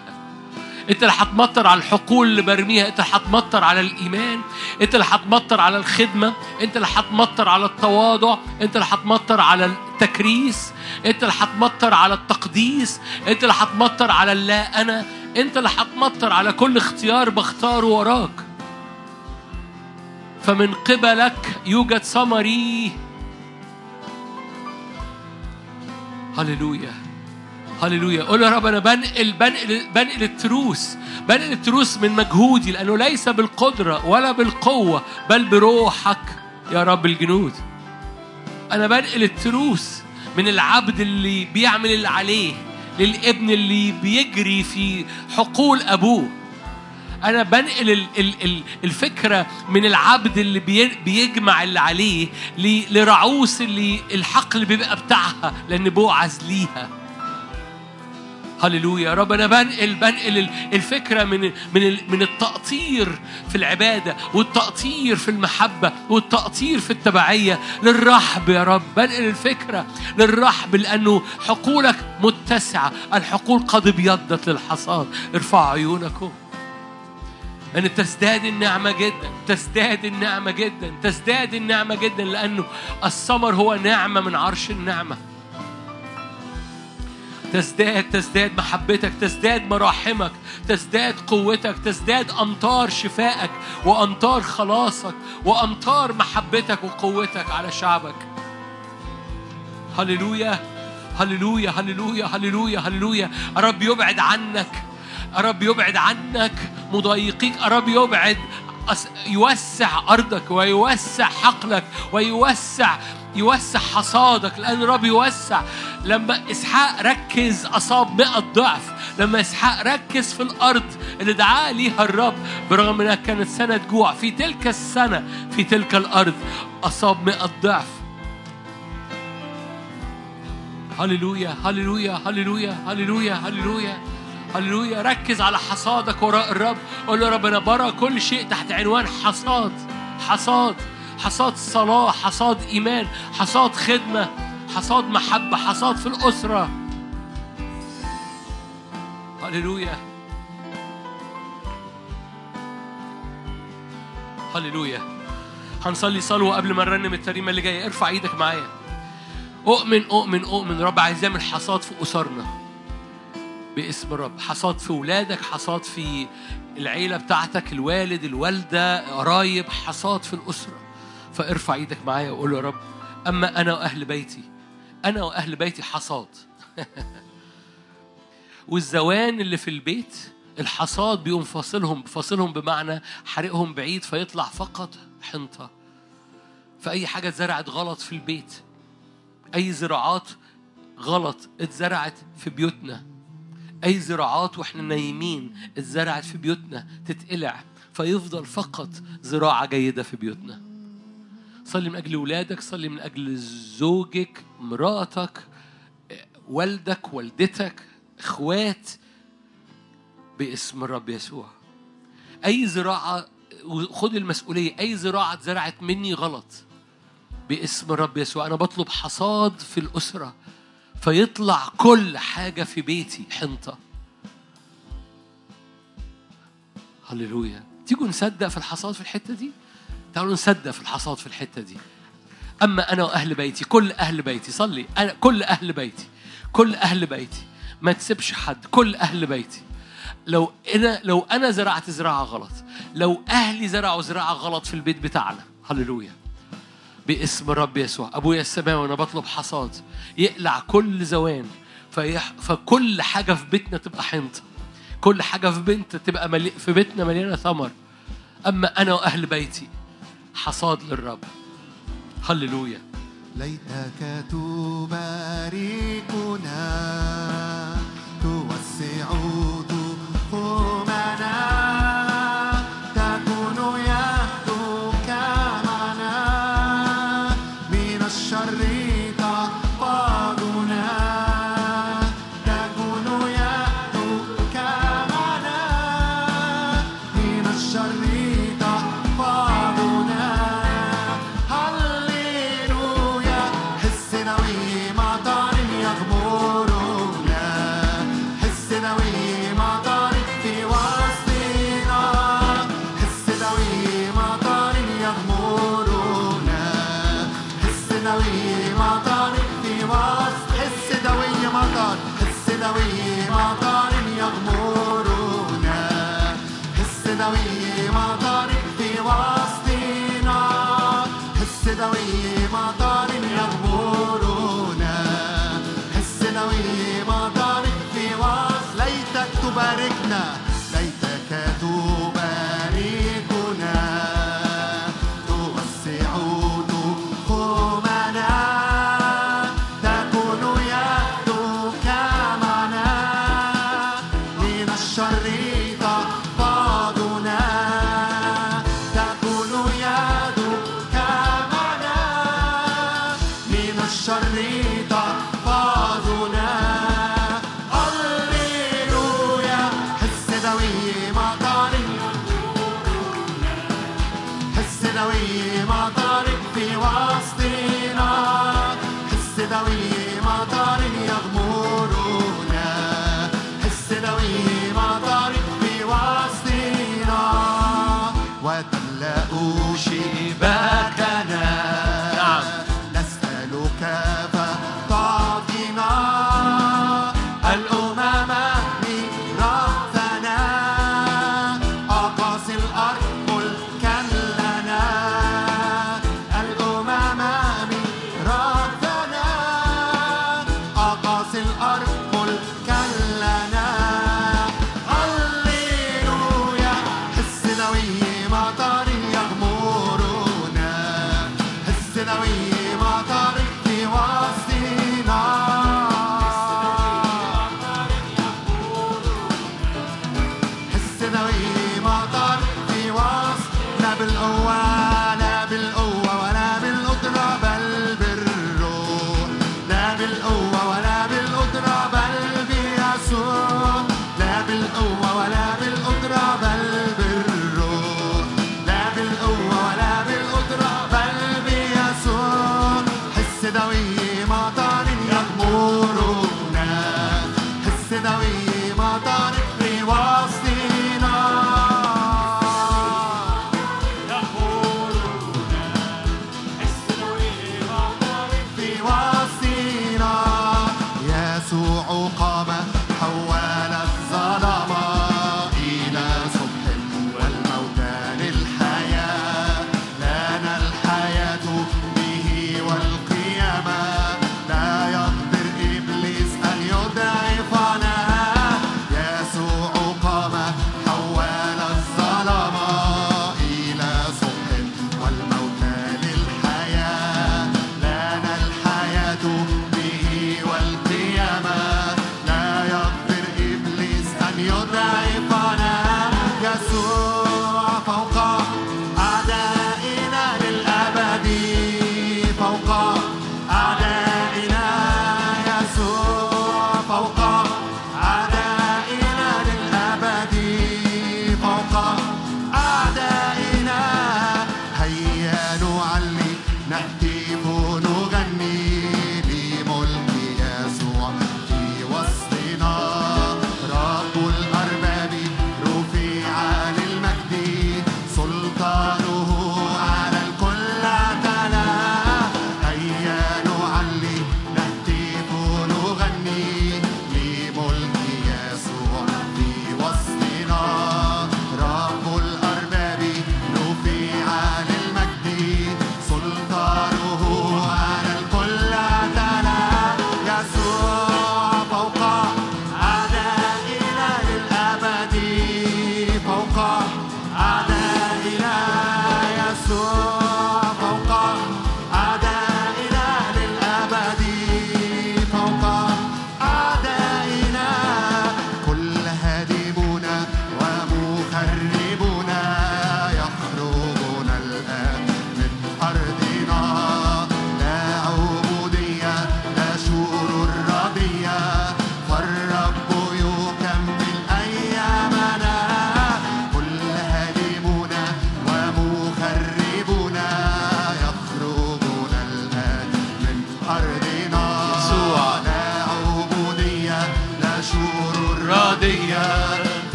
انت اللي هتمطر على الحقول اللي برميها انت اللي هتمطر على الايمان انت اللي هتمطر على الخدمه انت اللي هتمطر على التواضع انت اللي هتمطر على التكريس انت اللي هتمطر على التقديس انت اللي هتمطر على اللا أنا انت اللي هتمطر على كل اختيار بختاره وراك فمن قبلك يوجد ثمري هللويا. هللويا. قول يا رب أنا بنقل بنقل بنقل التروس. بنقل التروس من مجهودي لأنه ليس بالقدرة ولا بالقوة بل بروحك يا رب الجنود. أنا بنقل التروس من العبد اللي بيعمل اللي عليه للابن اللي بيجري في حقول أبوه. أنا بنقل ال- ال- ال- الفكرة من العبد اللي بي- بيجمع اللي عليه لرعوس اللي الحق اللي بيبقى بتاعها لأن بوعز ليها. هللويا. يا رب أنا بنقل بنقل ال- الفكرة من من من التقطير في العبادة والتقطير في المحبة والتقطير في التبعية للرحب. يا رب بنقل الفكرة للرحب لأنه حقولك متسعة. الحقول قد ابيضت للحصاد. ارفعوا عيونكم. أن تزداد النعمة جدا تزداد النعمة جدا تزداد النعمة جدا لأنه الثمر هو نعمة من عرش النعمة. تزداد تزداد محبتك تزداد مراحمك تزداد قوتك تزداد أمطار شفائك وأمطار خلاصك وأمطار محبتك وقوتك على شعبك. هللويا هللويا هللويا هللويا هللويا. الرب يبعد عنك. الرب يبعد عنك مضايقيك الرب يبعد يوسع أرضك ويوسع حقلك ويوسع يوسع حصادك لأن الرب يوسع. لما إسحاق ركز أصاب مئة ضعف لما إسحاق ركز في الأرض اللي دعاه ليها الرب برغم أنها كانت سنة جوع في تلك السنة في تلك الأرض أصاب مئة ضعف. هللويا هللويا هللويا هللويا هللويا هللويا. ركز على حصادك وراء الرب. قول له يا رب أنا برى كل شيء تحت عنوان حصاد. حصاد. حصاد صلاة حصاد إيمان حصاد خدمة حصاد محبة حصاد في الأسرة. هللويا. هللويا. هنصلي صلوة قبل ما نرنم التريمة اللي جاية. ارفع إيدك معايا. أؤمن أؤمن أؤمن. رب عايز يعمل حصاد في أسرنا. باسم الرب. حصاد في ولادك حصاد في العيلة بتاعتك الوالد الوالدة قرايب حصاد في الأسرة. فارفع إيدك معايا وقول يا رب أما أنا وأهل بيتي أنا وأهل بيتي حصاد. والزوان اللي في البيت الحصاد بيقوم فاصلهم فاصلهم بمعنى حرقهم بعيد فيطلع فقط حنطة. فأي حاجة اتزرعت غلط في البيت أي زراعات غلط اتزرعت في بيوتنا أي زراعات وإحنا نايمين اتزرعت في بيوتنا تتقلع. فيفضل فقط زراعة جيدة في بيوتنا. صلي من أجل ولادك صلي من أجل زوجك مراتك والدك والدتك إخوات باسم الرب يسوع. أي زراعة خد المسؤولية أي زراعة اتزرعت مني غلط باسم الرب يسوع. أنا بطلب حصاد في الأسرة. فيطلع كل حاجة في بيتي حنطة. هللويا. تيجوا نصدق في الحصاد في الحتة دي؟ تعالوا نصدق في الحصاد في الحتة دي. أما أنا وأهل بيتي كل أهل بيتي صلي. أنا كل أهل بيتي كل أهل بيتي. ما تسيبش حد كل أهل بيتي. لو أنا لو أنا زرعت زراعة غلط لو أهلي زرعوا زراعة غلط في البيت بتاعنا. هللويا. باسم الرب يسوع. أبويا السماوي أنا بطلب حصاد. يقلع كل زوان. فيح... فكل حاجة في بيتنا تبقى حنطه كل حاجة في بنت تبقى ملي... في بيتنا مليانة ثمر. أما أنا وأهل بيتي حصاد للرب. هللويا. ليتك تباركنا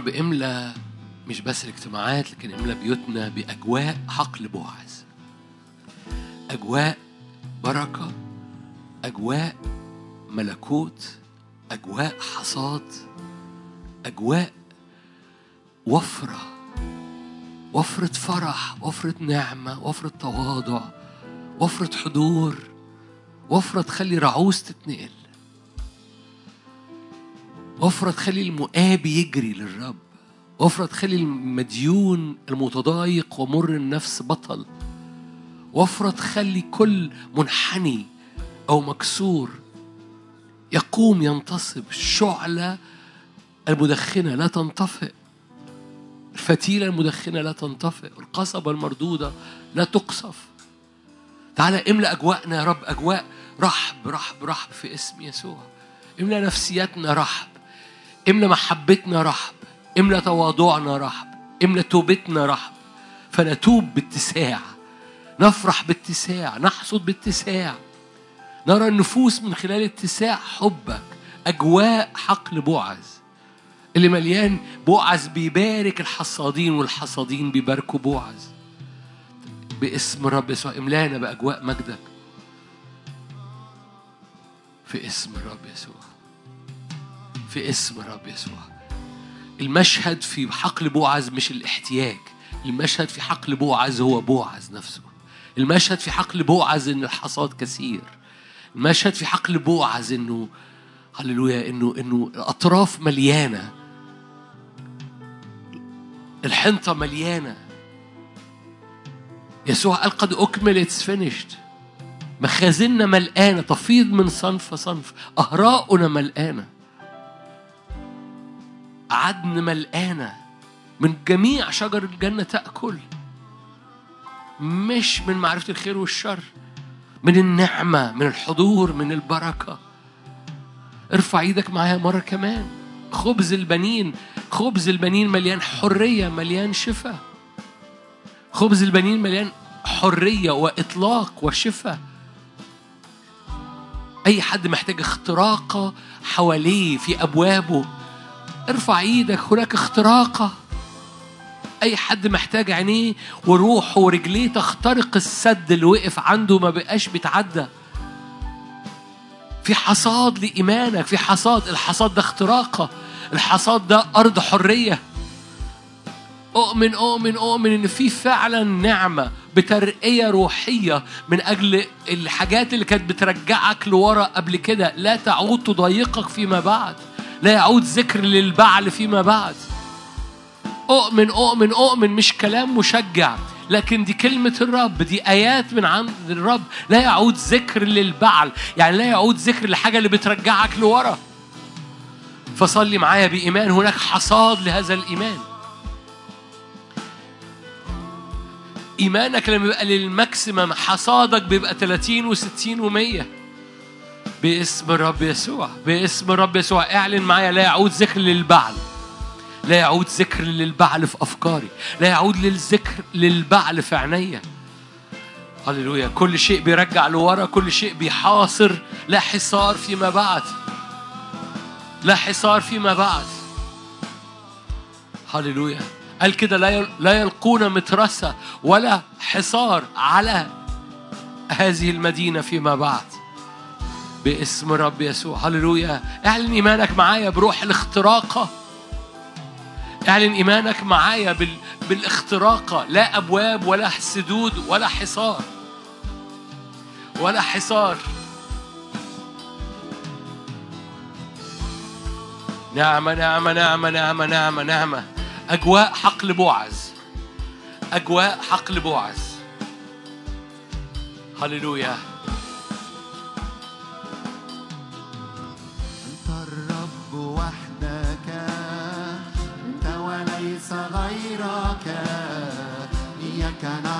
رب املى مش بس الاجتماعات لكن املى بيوتنا بأجواء حقل بوعز أجواء بركة أجواء ملكوت أجواء حصاد أجواء وفرة وفرة فرح وفرة نعمة وفرة تواضع وفرة حضور وفرة تخلي رعوز تتنقل. وفرة تخلي المؤاب يجري للرب. وفرة تخلي المديون المتضايق ومر النفس بطل. وفرة تخلي كل منحني أو مكسور يقوم ينتصب الشعلة المدخنة لا تنطفئ. الفتيلة المدخنة لا تنطفئ. القصبة المردودة لا تقصف. تعالى املأ أجواءنا يا رب أجواء رحب رحب رحب في اسم يسوع. املأ نفسياتنا رحب. املأ محبتنا رحب املأ تواضعنا رحب املأ توبتنا رحب. فنتوب باتساع نفرح باتساع نحصد باتساع. نرى النفوس من خلال اتساع حبك أجواء حقل بوعز اللي مليان بوعز بيبارك الحصادين والحصادين بيباركوا بوعز باسم رب يسوع املانا بأجواء مجدك. في اسم الرب يسوع. في اسم الرب يسوع. المشهد في حقل بوعز مش الاحتياج. المشهد في حقل بوعز هو بوعز نفسه. المشهد في حقل بوعز ان الحصاد كثير. المشهد في حقل بوعز إنه هللويا إنه إنه الاطراف مليانة. الحنطة مليانة. يسوع قال قد أكمل it's finished مخازننا ملآنة تفيض من صنف صنف أهراؤنا ملآنة عدن ملآنة من جميع شجر الجنة تأكل. مش من معرفة الخير والشر من النعمة من الحضور من البركة. ارفع إيدك معايا مرة كمان. خبز البنين خبز البنين مليان حرية مليان شفاء. خبز البنين مليان حرية وإطلاق وشفاء. أي حد محتاج اختراقة حواليه في أبوابه ارفع إيدك هناك اختراقة. أي حد محتاج عينيه وروحه ورجليه تخترق السد اللي وقف عنده ما بقاش بيتعدى. في حصاد لإيمانك في حصاد الحصاد ده اختراقة الحصاد ده أرض حرية. أؤمن أؤمن أؤمن إن في فعلا نعمة بترقية روحية من أجل الحاجات اللي كانت بترجعك لورا قبل كده. لا تعود تضايقك فيما بعد. لا يعود ذكر للبعل فيما بعد. أؤمن أؤمن أؤمن مش كلام مشجع لكن دي كلمة الرب دي آيات من عند الرب. لا يعود ذكر للبعل يعني لا يعود ذكر لحاجة اللي بترجعك لورا. فصلي معايا بإيمان هناك حصاد لهذا الإيمان. إيمانك لما يبقى للماكسيمم حصادك بيبقى 30 و60 و100 باسم الرب يسوع باسم الرب يسوع. اعلن معايا لا يعود ذكر للبعل. لا يعود ذكر للبعل في أفكاري. لا يعود للذكر للبعل في عينيا. هللويا. كل شيء بيرجع لورا كل شيء بيحاصر. لا حصار فيما بعد. لا حصار فيما بعد. هللويا. قال كده لا لا يلقون مترسة ولا حصار على هذه المدينة فيما بعد. باسم رب يسوع. هللويا. اعلن إيمانك معايا بروح الاختراقة. اعلن إيمانك معايا بال... بالاختراقة. لا أبواب ولا سدود ولا حصار. ولا حصار. نعمة نعمة نعمة نعمة نعمة نعمة أجواء حقل بوعز أجواء حقل بوعز هللويا. غيرك إياك نعبد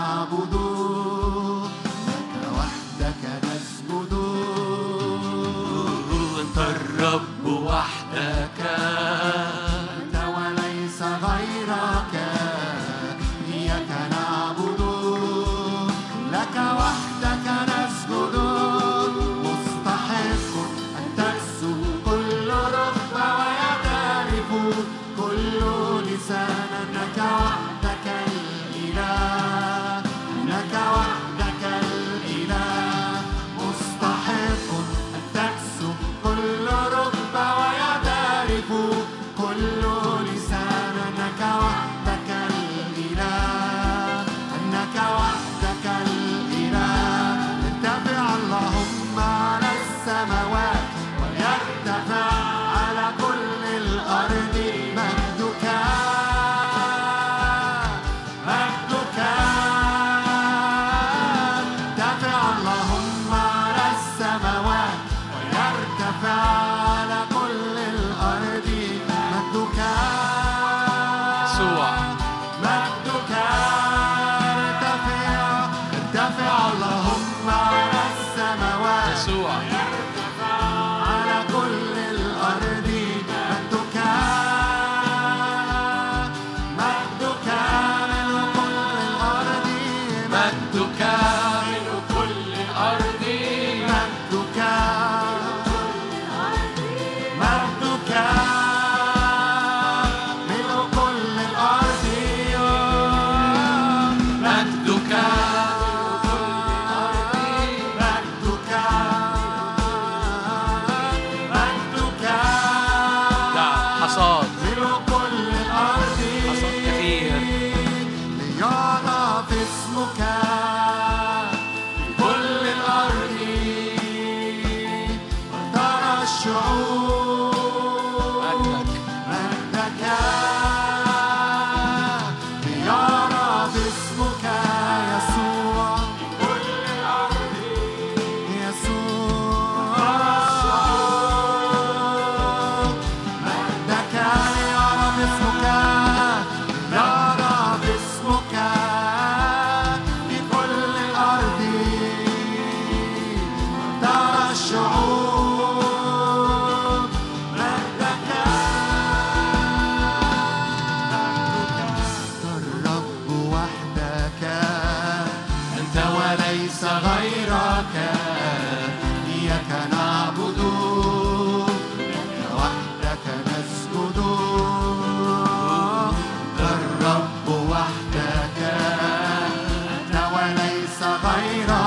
وليس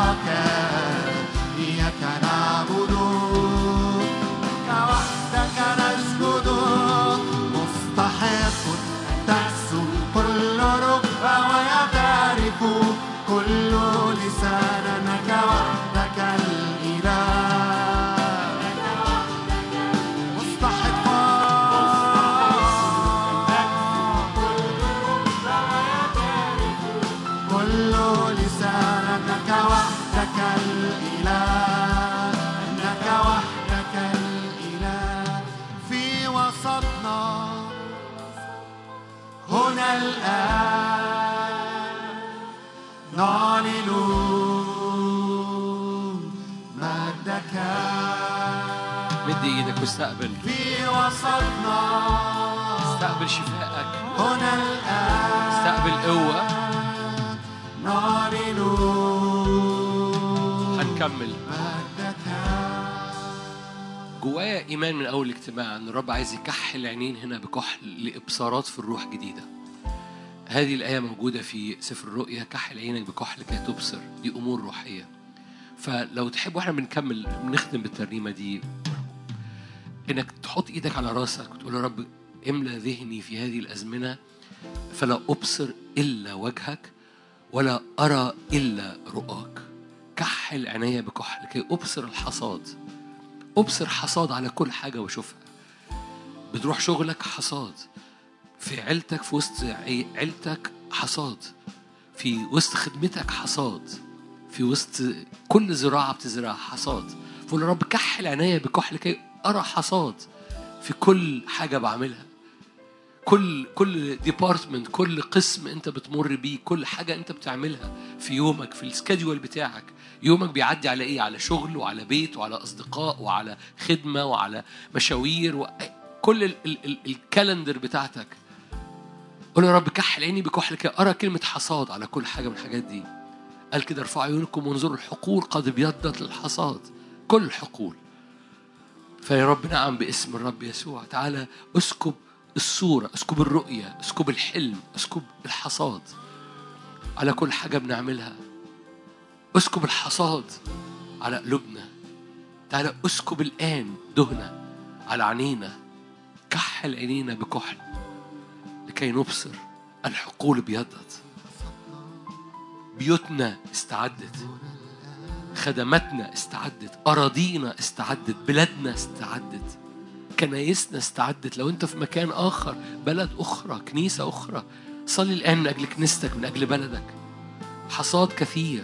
واستقبل في وسطنا. استقبل شفائك. هنا الآن. استقبل قوة. نعلن هنكمل. مجدك جوايا إيمان من أول اجتماع إن الرب عايز يكحل عينين هنا بكحل لإبصارات في الروح جديده هذه الآية موجودة في سفر الرؤيا. كحل عينك بكحل كي تبصر. دي أمور روحية. فلو تحب وإحنا بنكمل بنختم بالترنيمة دي إنك تحط إيدك على راسك وتقول يا رب املى ذهني في هذه الأزمنة فلا أبصر إلا وجهك ولا أرى إلا رؤاك. كحل عيني بكحل كي أبصر الحصاد. أبصر حصاد على كل حاجة وأشوفها. بتروح شغلك حصاد. في عيلتك في وسط عي- عيلتك حصاد. في وسط خدمتك حصاد. في وسط كل زراعة بتزرعها حصاد. فقول يا رب كحل عينيا بكحل كي أرى حصاد في كل حاجة بعملها. كل كل department كل قسم أنت بتمر بيه كل حاجة أنت بتعملها في يومك في ال schedule بتاعك. يومك بيعدي على إيه؟ على شغل وعلى بيت وعلى أصدقاء وعلى خدمة وعلى مشاوير و... كل ال... ال... ال... ال calendar بتاعتك. قول يا رب كحل عيني بكحل كي أرى كلمة حصاد على كل حاجة من الحاجات دي. قال كده ارفعوا عيونكم وانظروا الحقول قد ابيضت للحصاد. كل الحقول فيا رب نعم باسم الرب يسوع. تعالى اسكب الصورة اسكب الرؤية اسكب الحلم اسكب الحصاد. على كل حاجة بنعملها. اسكب الحصاد على قلوبنا. تعالى اسكب الآن دهنة على عينينا. كحل عينينا بكحل. لكي نبصر الحقول ابيضت بيوتنا استعدت. خدماتنا استعدت أراضينا استعدت بلادنا استعدت كنايسنا استعدت. لو أنت في مكان آخر بلد أخرى كنيسة أخرى صلي الآن من أجل كنيستك من أجل بلدك. حصاد كثير.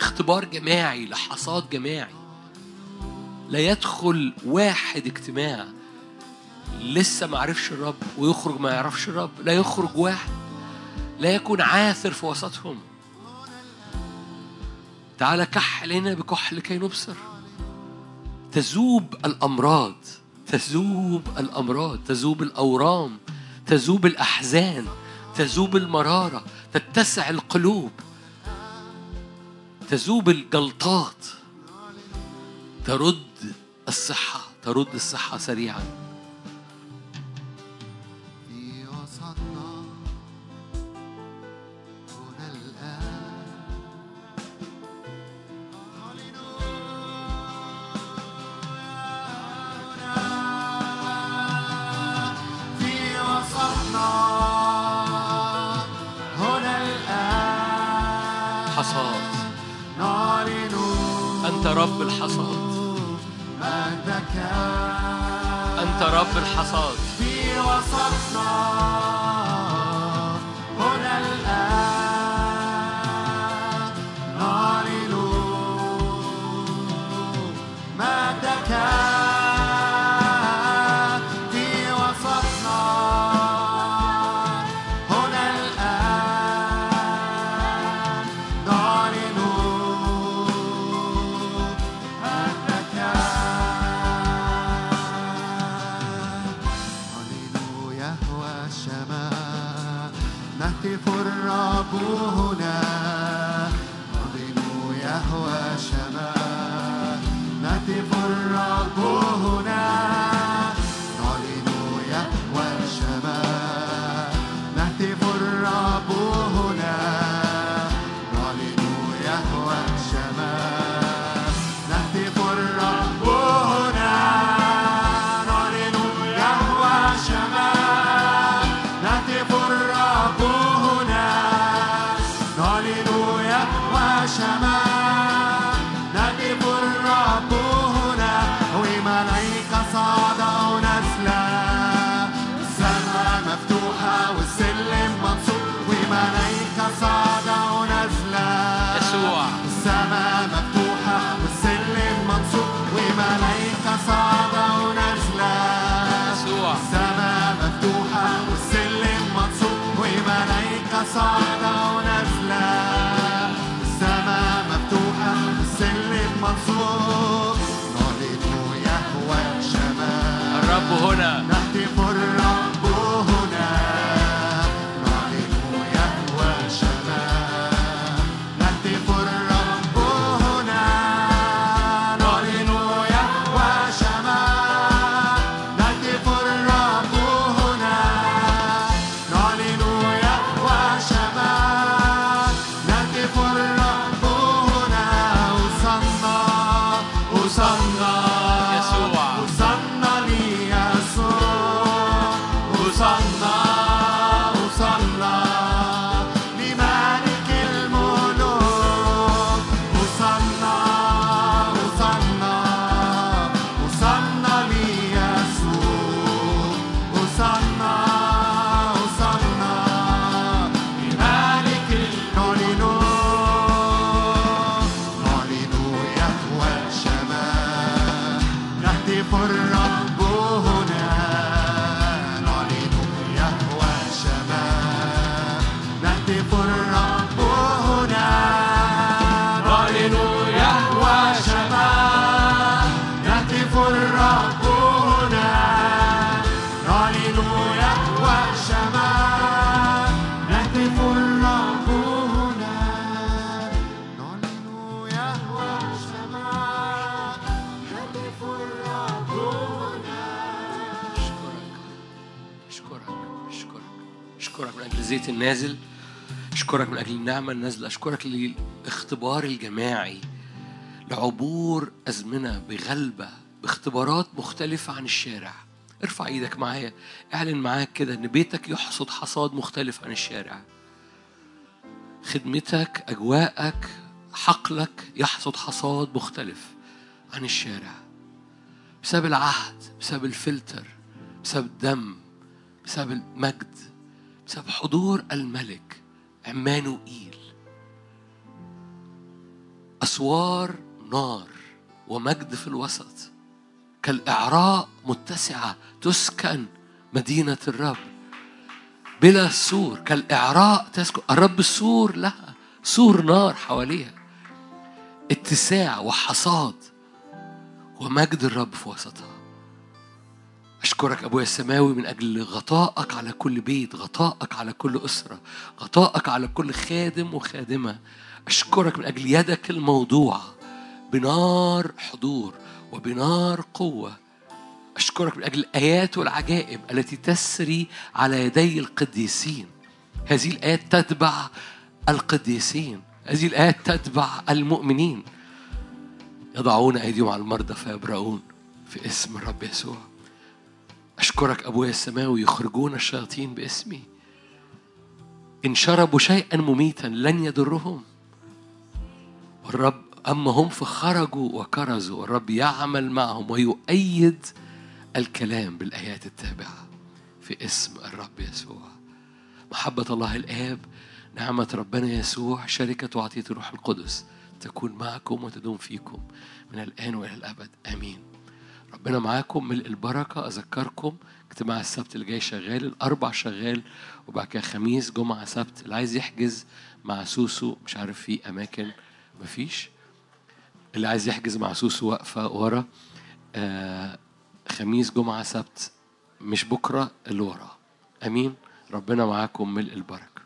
اختبار جماعي لحصاد جماعي. لا يدخل واحد اجتماع لسه ما عرفش الرب ويخرج ما يعرفش الرب. لا يخرج واحد. لا يكون عاثر في وسطهم. تعالى كحل لنا بكحل لكي نبصر. تذوب الأمراض تذوب الأمراض تذوب الأورام تذوب الأحزان تذوب المرارة تتسع القلوب تذوب الجلطات. ترد الصحة ترد الصحة سريعا. النازل أشكرك من أجل النعمة النازلة. أشكرك للاختبار الجماعي لعبور أزمنة بغلبة باختبارات مختلفة عن الشارع. ارفع إيدك معايا أعلن معاك كده إن بيتك يحصد حصاد مختلف عن الشارع. خدمتك أجواءك حقلك يحصد حصاد مختلف عن الشارع. بسبب العهد بسبب الفلتر بسبب الدم بسبب المجد بسبب حضور الملك عمانوئيل أسوار نار ومجد في الوسط. كالأعراء متسعة تسكن مدينة الرب. بلا سور كالأعراء تسكن. الرب سور لها سور نار حواليها. اتساع وحصاد ومجد الرب في وسطها. أشكرك أبويا السماوي من أجل غطائك على كل بيت غطائك على كل أسرة غطائك على كل خادم وخادمة. أشكرك من أجل يدك الموضوعة بنار حضور وبنار قوة. أشكرك من أجل الآيات والعجائب التي تسري على يدي القديسين. هذه الآيات تتبع القديسين هذه الآيات تتبع المؤمنين. يضعون أيديهم على المرضى فيبرؤون في اسم الرب يسوع. أشكرك أبويا السماوي يخرجون الشياطين باسمي. إن شربوا شيئا مميتا لن يضرهم. والرب أما هم فخرجوا وكرزوا والرب يعمل معهم ويؤيد الكلام بالآيات التابعة في اسم الرب يسوع. محبة الله الآب نعمة ربنا يسوع شركة وعطية الروح القدس تكون معكم وتدوم فيكم من الآن وإلى الأبد. آمين. ربنا معاكم ملء البركة أذكركم اجتماع السبت اللي جاي شغال الأربع شغال وبعد كده خميس جمعة سبت اللي عايز يحجز مع سوسو مش عارف في أماكن مفيش. اللي عايز يحجز مع سوسو واقفة ورا آه خميس جمعة سبت مش بكرة اللي ورا. أمين؟ ربنا معاكم ملء البركة.